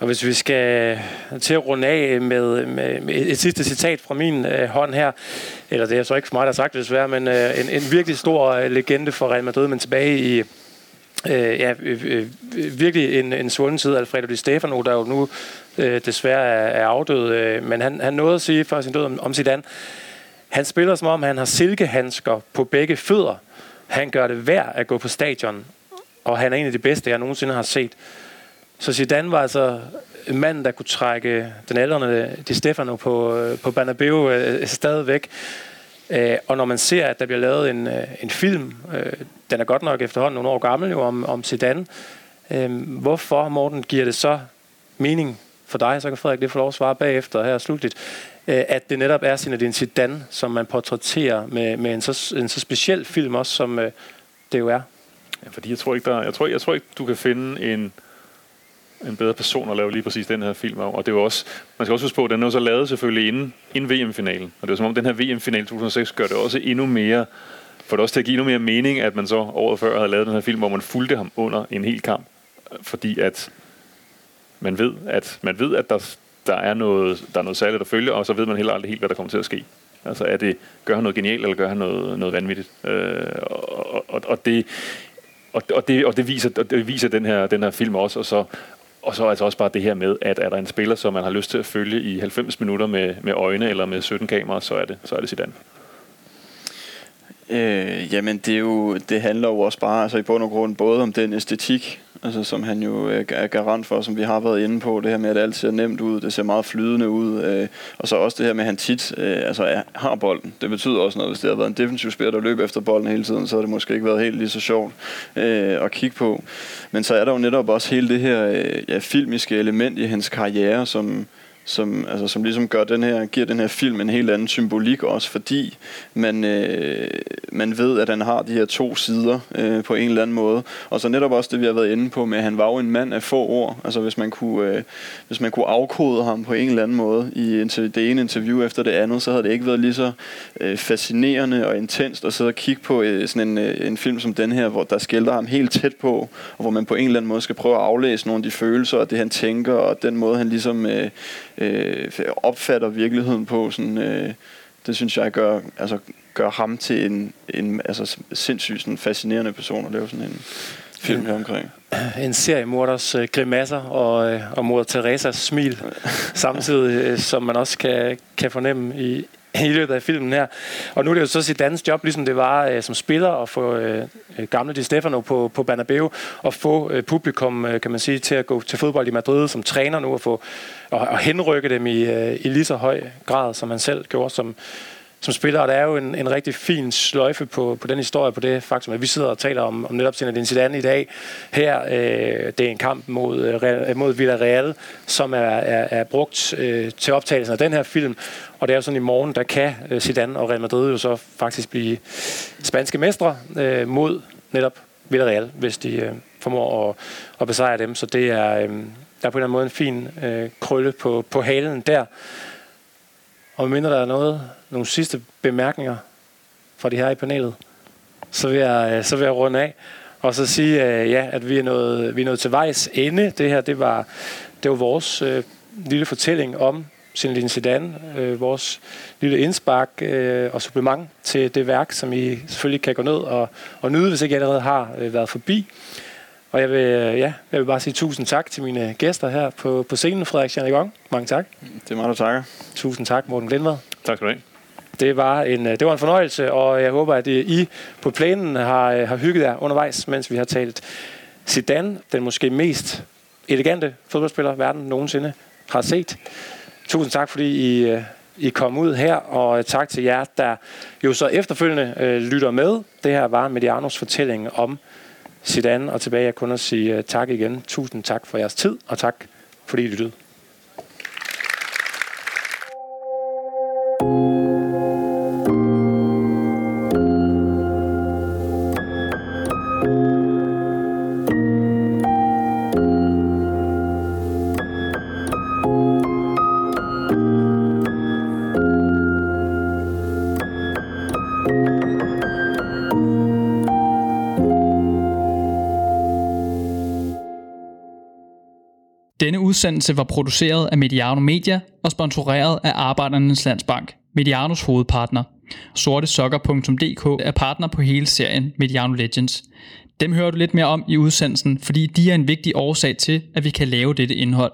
Speaker 4: Og hvis vi skal til at runde af med, med, med et sidste citat fra min øh, hånd her, eller det er så ikke for mig, der har sagt det desværre, men øh, en, en virkelig stor øh, legende for Real Madrid, men tilbage i øh, ja, øh, øh, virkelig en, en svunden tid, Alfredo Di Stefano, der jo nu øh, desværre er, er afdød, øh, men han, han nåede at sige før sin død om, om Zidane, han spiller som om, han har silkehandsker på begge fødder. Han gør det værd at gå på stadion, og han er en af de bedste, jeg nogensinde har set. Så Zidane var altså en mand, der kunne trække den aldrende Di Stefano på, øh, på Bernabeu øh, stadigvæk. Øh, og når man ser, at der bliver lavet en, øh, en film, øh, den er godt nok efterhånden nogle år gammel jo, om, om Zidane, øh, hvorfor, Morten, giver det så mening for dig, så kan Frederik det få lov at svare bagefter her slutligt, øh, at det netop er Zinedine Zidane, som man portrætterer med, med en, så, en så speciel film også, som øh, det jo er.
Speaker 5: Ja, fordi jeg tror ikke, der, jeg tror, jeg tror ikke, du kan finde en, en bedre person at lave lige præcis den her film Og det var også, man skal også huske på, at den er så lavet selvfølgelig inden, inden VM-finalen. Og det er som om, den her VM-final 2006 gør det også endnu mere, for det også til at give endnu mere mening, at man så året før havde lavet den her film, hvor man fulgte ham under en hel kamp. Fordi at man ved, at, man ved, at der, der, er noget, der er noget særligt, at følge, og så ved man heller aldrig helt, hvad der kommer til at ske. Altså er det, gør han noget genialt, eller gør han noget, noget vanvittigt? Øh, og, og, og, det, og, og, det, og det viser, og det viser den, her, den her film også, og så, og så altså også bare det her med, at er der en spiller, som man har lyst til at følge i 90 minutter med, med øjne eller med 17 kameraer, så er det, så er det Zidane.
Speaker 3: Øh, jamen det, er jo, det handler jo også bare altså i bund og grund både om den æstetik, altså, som han jo øh, er garant for, som vi har været inde på, det her med, at alt ser nemt ud, det ser meget flydende ud, øh, og så også det her med, at han tit øh, altså, er, har bolden. Det betyder også noget, hvis det har været en defensiv spiller, der løber efter bolden hele tiden, så har det måske ikke været helt lige så sjovt øh, at kigge på. Men så er der jo netop også hele det her øh, ja, filmiske element i hans karriere, som, som, altså, som ligesom gør den her, giver den her film en helt anden symbolik også, fordi man, øh, man ved, at han har de her to sider øh, på en eller anden måde. Og så netop også det, vi har været inde på med, at han var jo en mand af få ord. Altså hvis man kunne, øh, hvis man kunne afkode ham på en eller anden måde i det ene interview efter det andet, så havde det ikke været lige så øh, fascinerende og intenst at sidde og kigge på øh, sådan en, øh, en film som den her, hvor der skælder ham helt tæt på, og hvor man på en eller anden måde skal prøve at aflæse nogle af de følelser og det, han tænker, og den måde, han ligesom... Øh, øh, opfatter virkeligheden på. Sådan, øh, det synes jeg gør, altså, gør ham til en, en altså, sindssygt sådan, fascinerende person at lave sådan en film her omkring.
Speaker 4: En serie morders øh, grimasser og, øh, og mor Teresas smil, samtidig øh, som man også kan, kan fornemme i, i løbet af filmen her. Og nu er det jo så sit dansk job, ligesom det var øh, som spiller, at få øh, øh, gamle Di Stefano på, på Bernabeu, og få øh, publikum, øh, kan man sige, til at gå til fodbold i Madrid som træner nu, og, få, og, og henrykke dem i, øh, i lige så høj grad, som han selv gjorde som, som spiller, og der er jo en, en rigtig fin sløjfe på, på den historie, på det faktum, at vi sidder og taler om, om netop Zinedine Zidane i dag. Her, øh, det er en kamp mod, øh, øh, mod Villarreal, som er, er, er brugt øh, til optagelsen af den her film, og det er jo sådan i morgen, der kan øh, Zidane og Real Madrid jo så faktisk blive spanske mestre øh, mod netop Villarreal, hvis de øh, formår at, at besejre dem. Så det er, øh, der er på en eller anden måde en fin øh, krølle på, på halen der. Og mindre der er noget, nogle sidste bemærkninger fra de her i panelet, så vil jeg, øh, så vil jeg runde af. og så sige, øh, ja, at vi er, nået, vi er nået til vejs ende. Det her, det var, det var vores øh, lille fortælling om Zinedine Zidane, øh, vores lille indspark øh, og supplement til det værk, som I selvfølgelig kan gå ned og, og nyde, hvis ikke I allerede har øh, været forbi. Og jeg vil, øh, ja, jeg vil bare sige tusind tak til mine gæster her på, på scenen, Frederik Janegong. Mange tak.
Speaker 3: Det er mig, der takker.
Speaker 4: Tusind tak, Morten Glindvad.
Speaker 5: Tak skal du have.
Speaker 4: Det var, en, øh, det var en fornøjelse, og jeg håber, at I på planen har, øh, har hygget jer undervejs, mens vi har talt Zidane, den måske mest elegante fodboldspiller, verden nogensinde har set. Tusind tak, fordi I, øh, I kom ud her, og tak til jer, der jo så efterfølgende øh, lytter med. Det her var Medianos fortælling om Zidane, og tilbage er kun at sige øh, tak igen. Tusind tak for jeres tid, og tak fordi I lyttede.
Speaker 1: Udsendelse var produceret af Mediano Media og sponsoreret af Arbejdernes Landsbank, Medianos hovedpartner. Sortesokker.dk er partner på hele serien Mediano Legends. Dem hører du lidt mere om i udsendelsen, fordi de er en vigtig årsag til, at vi kan lave dette indhold.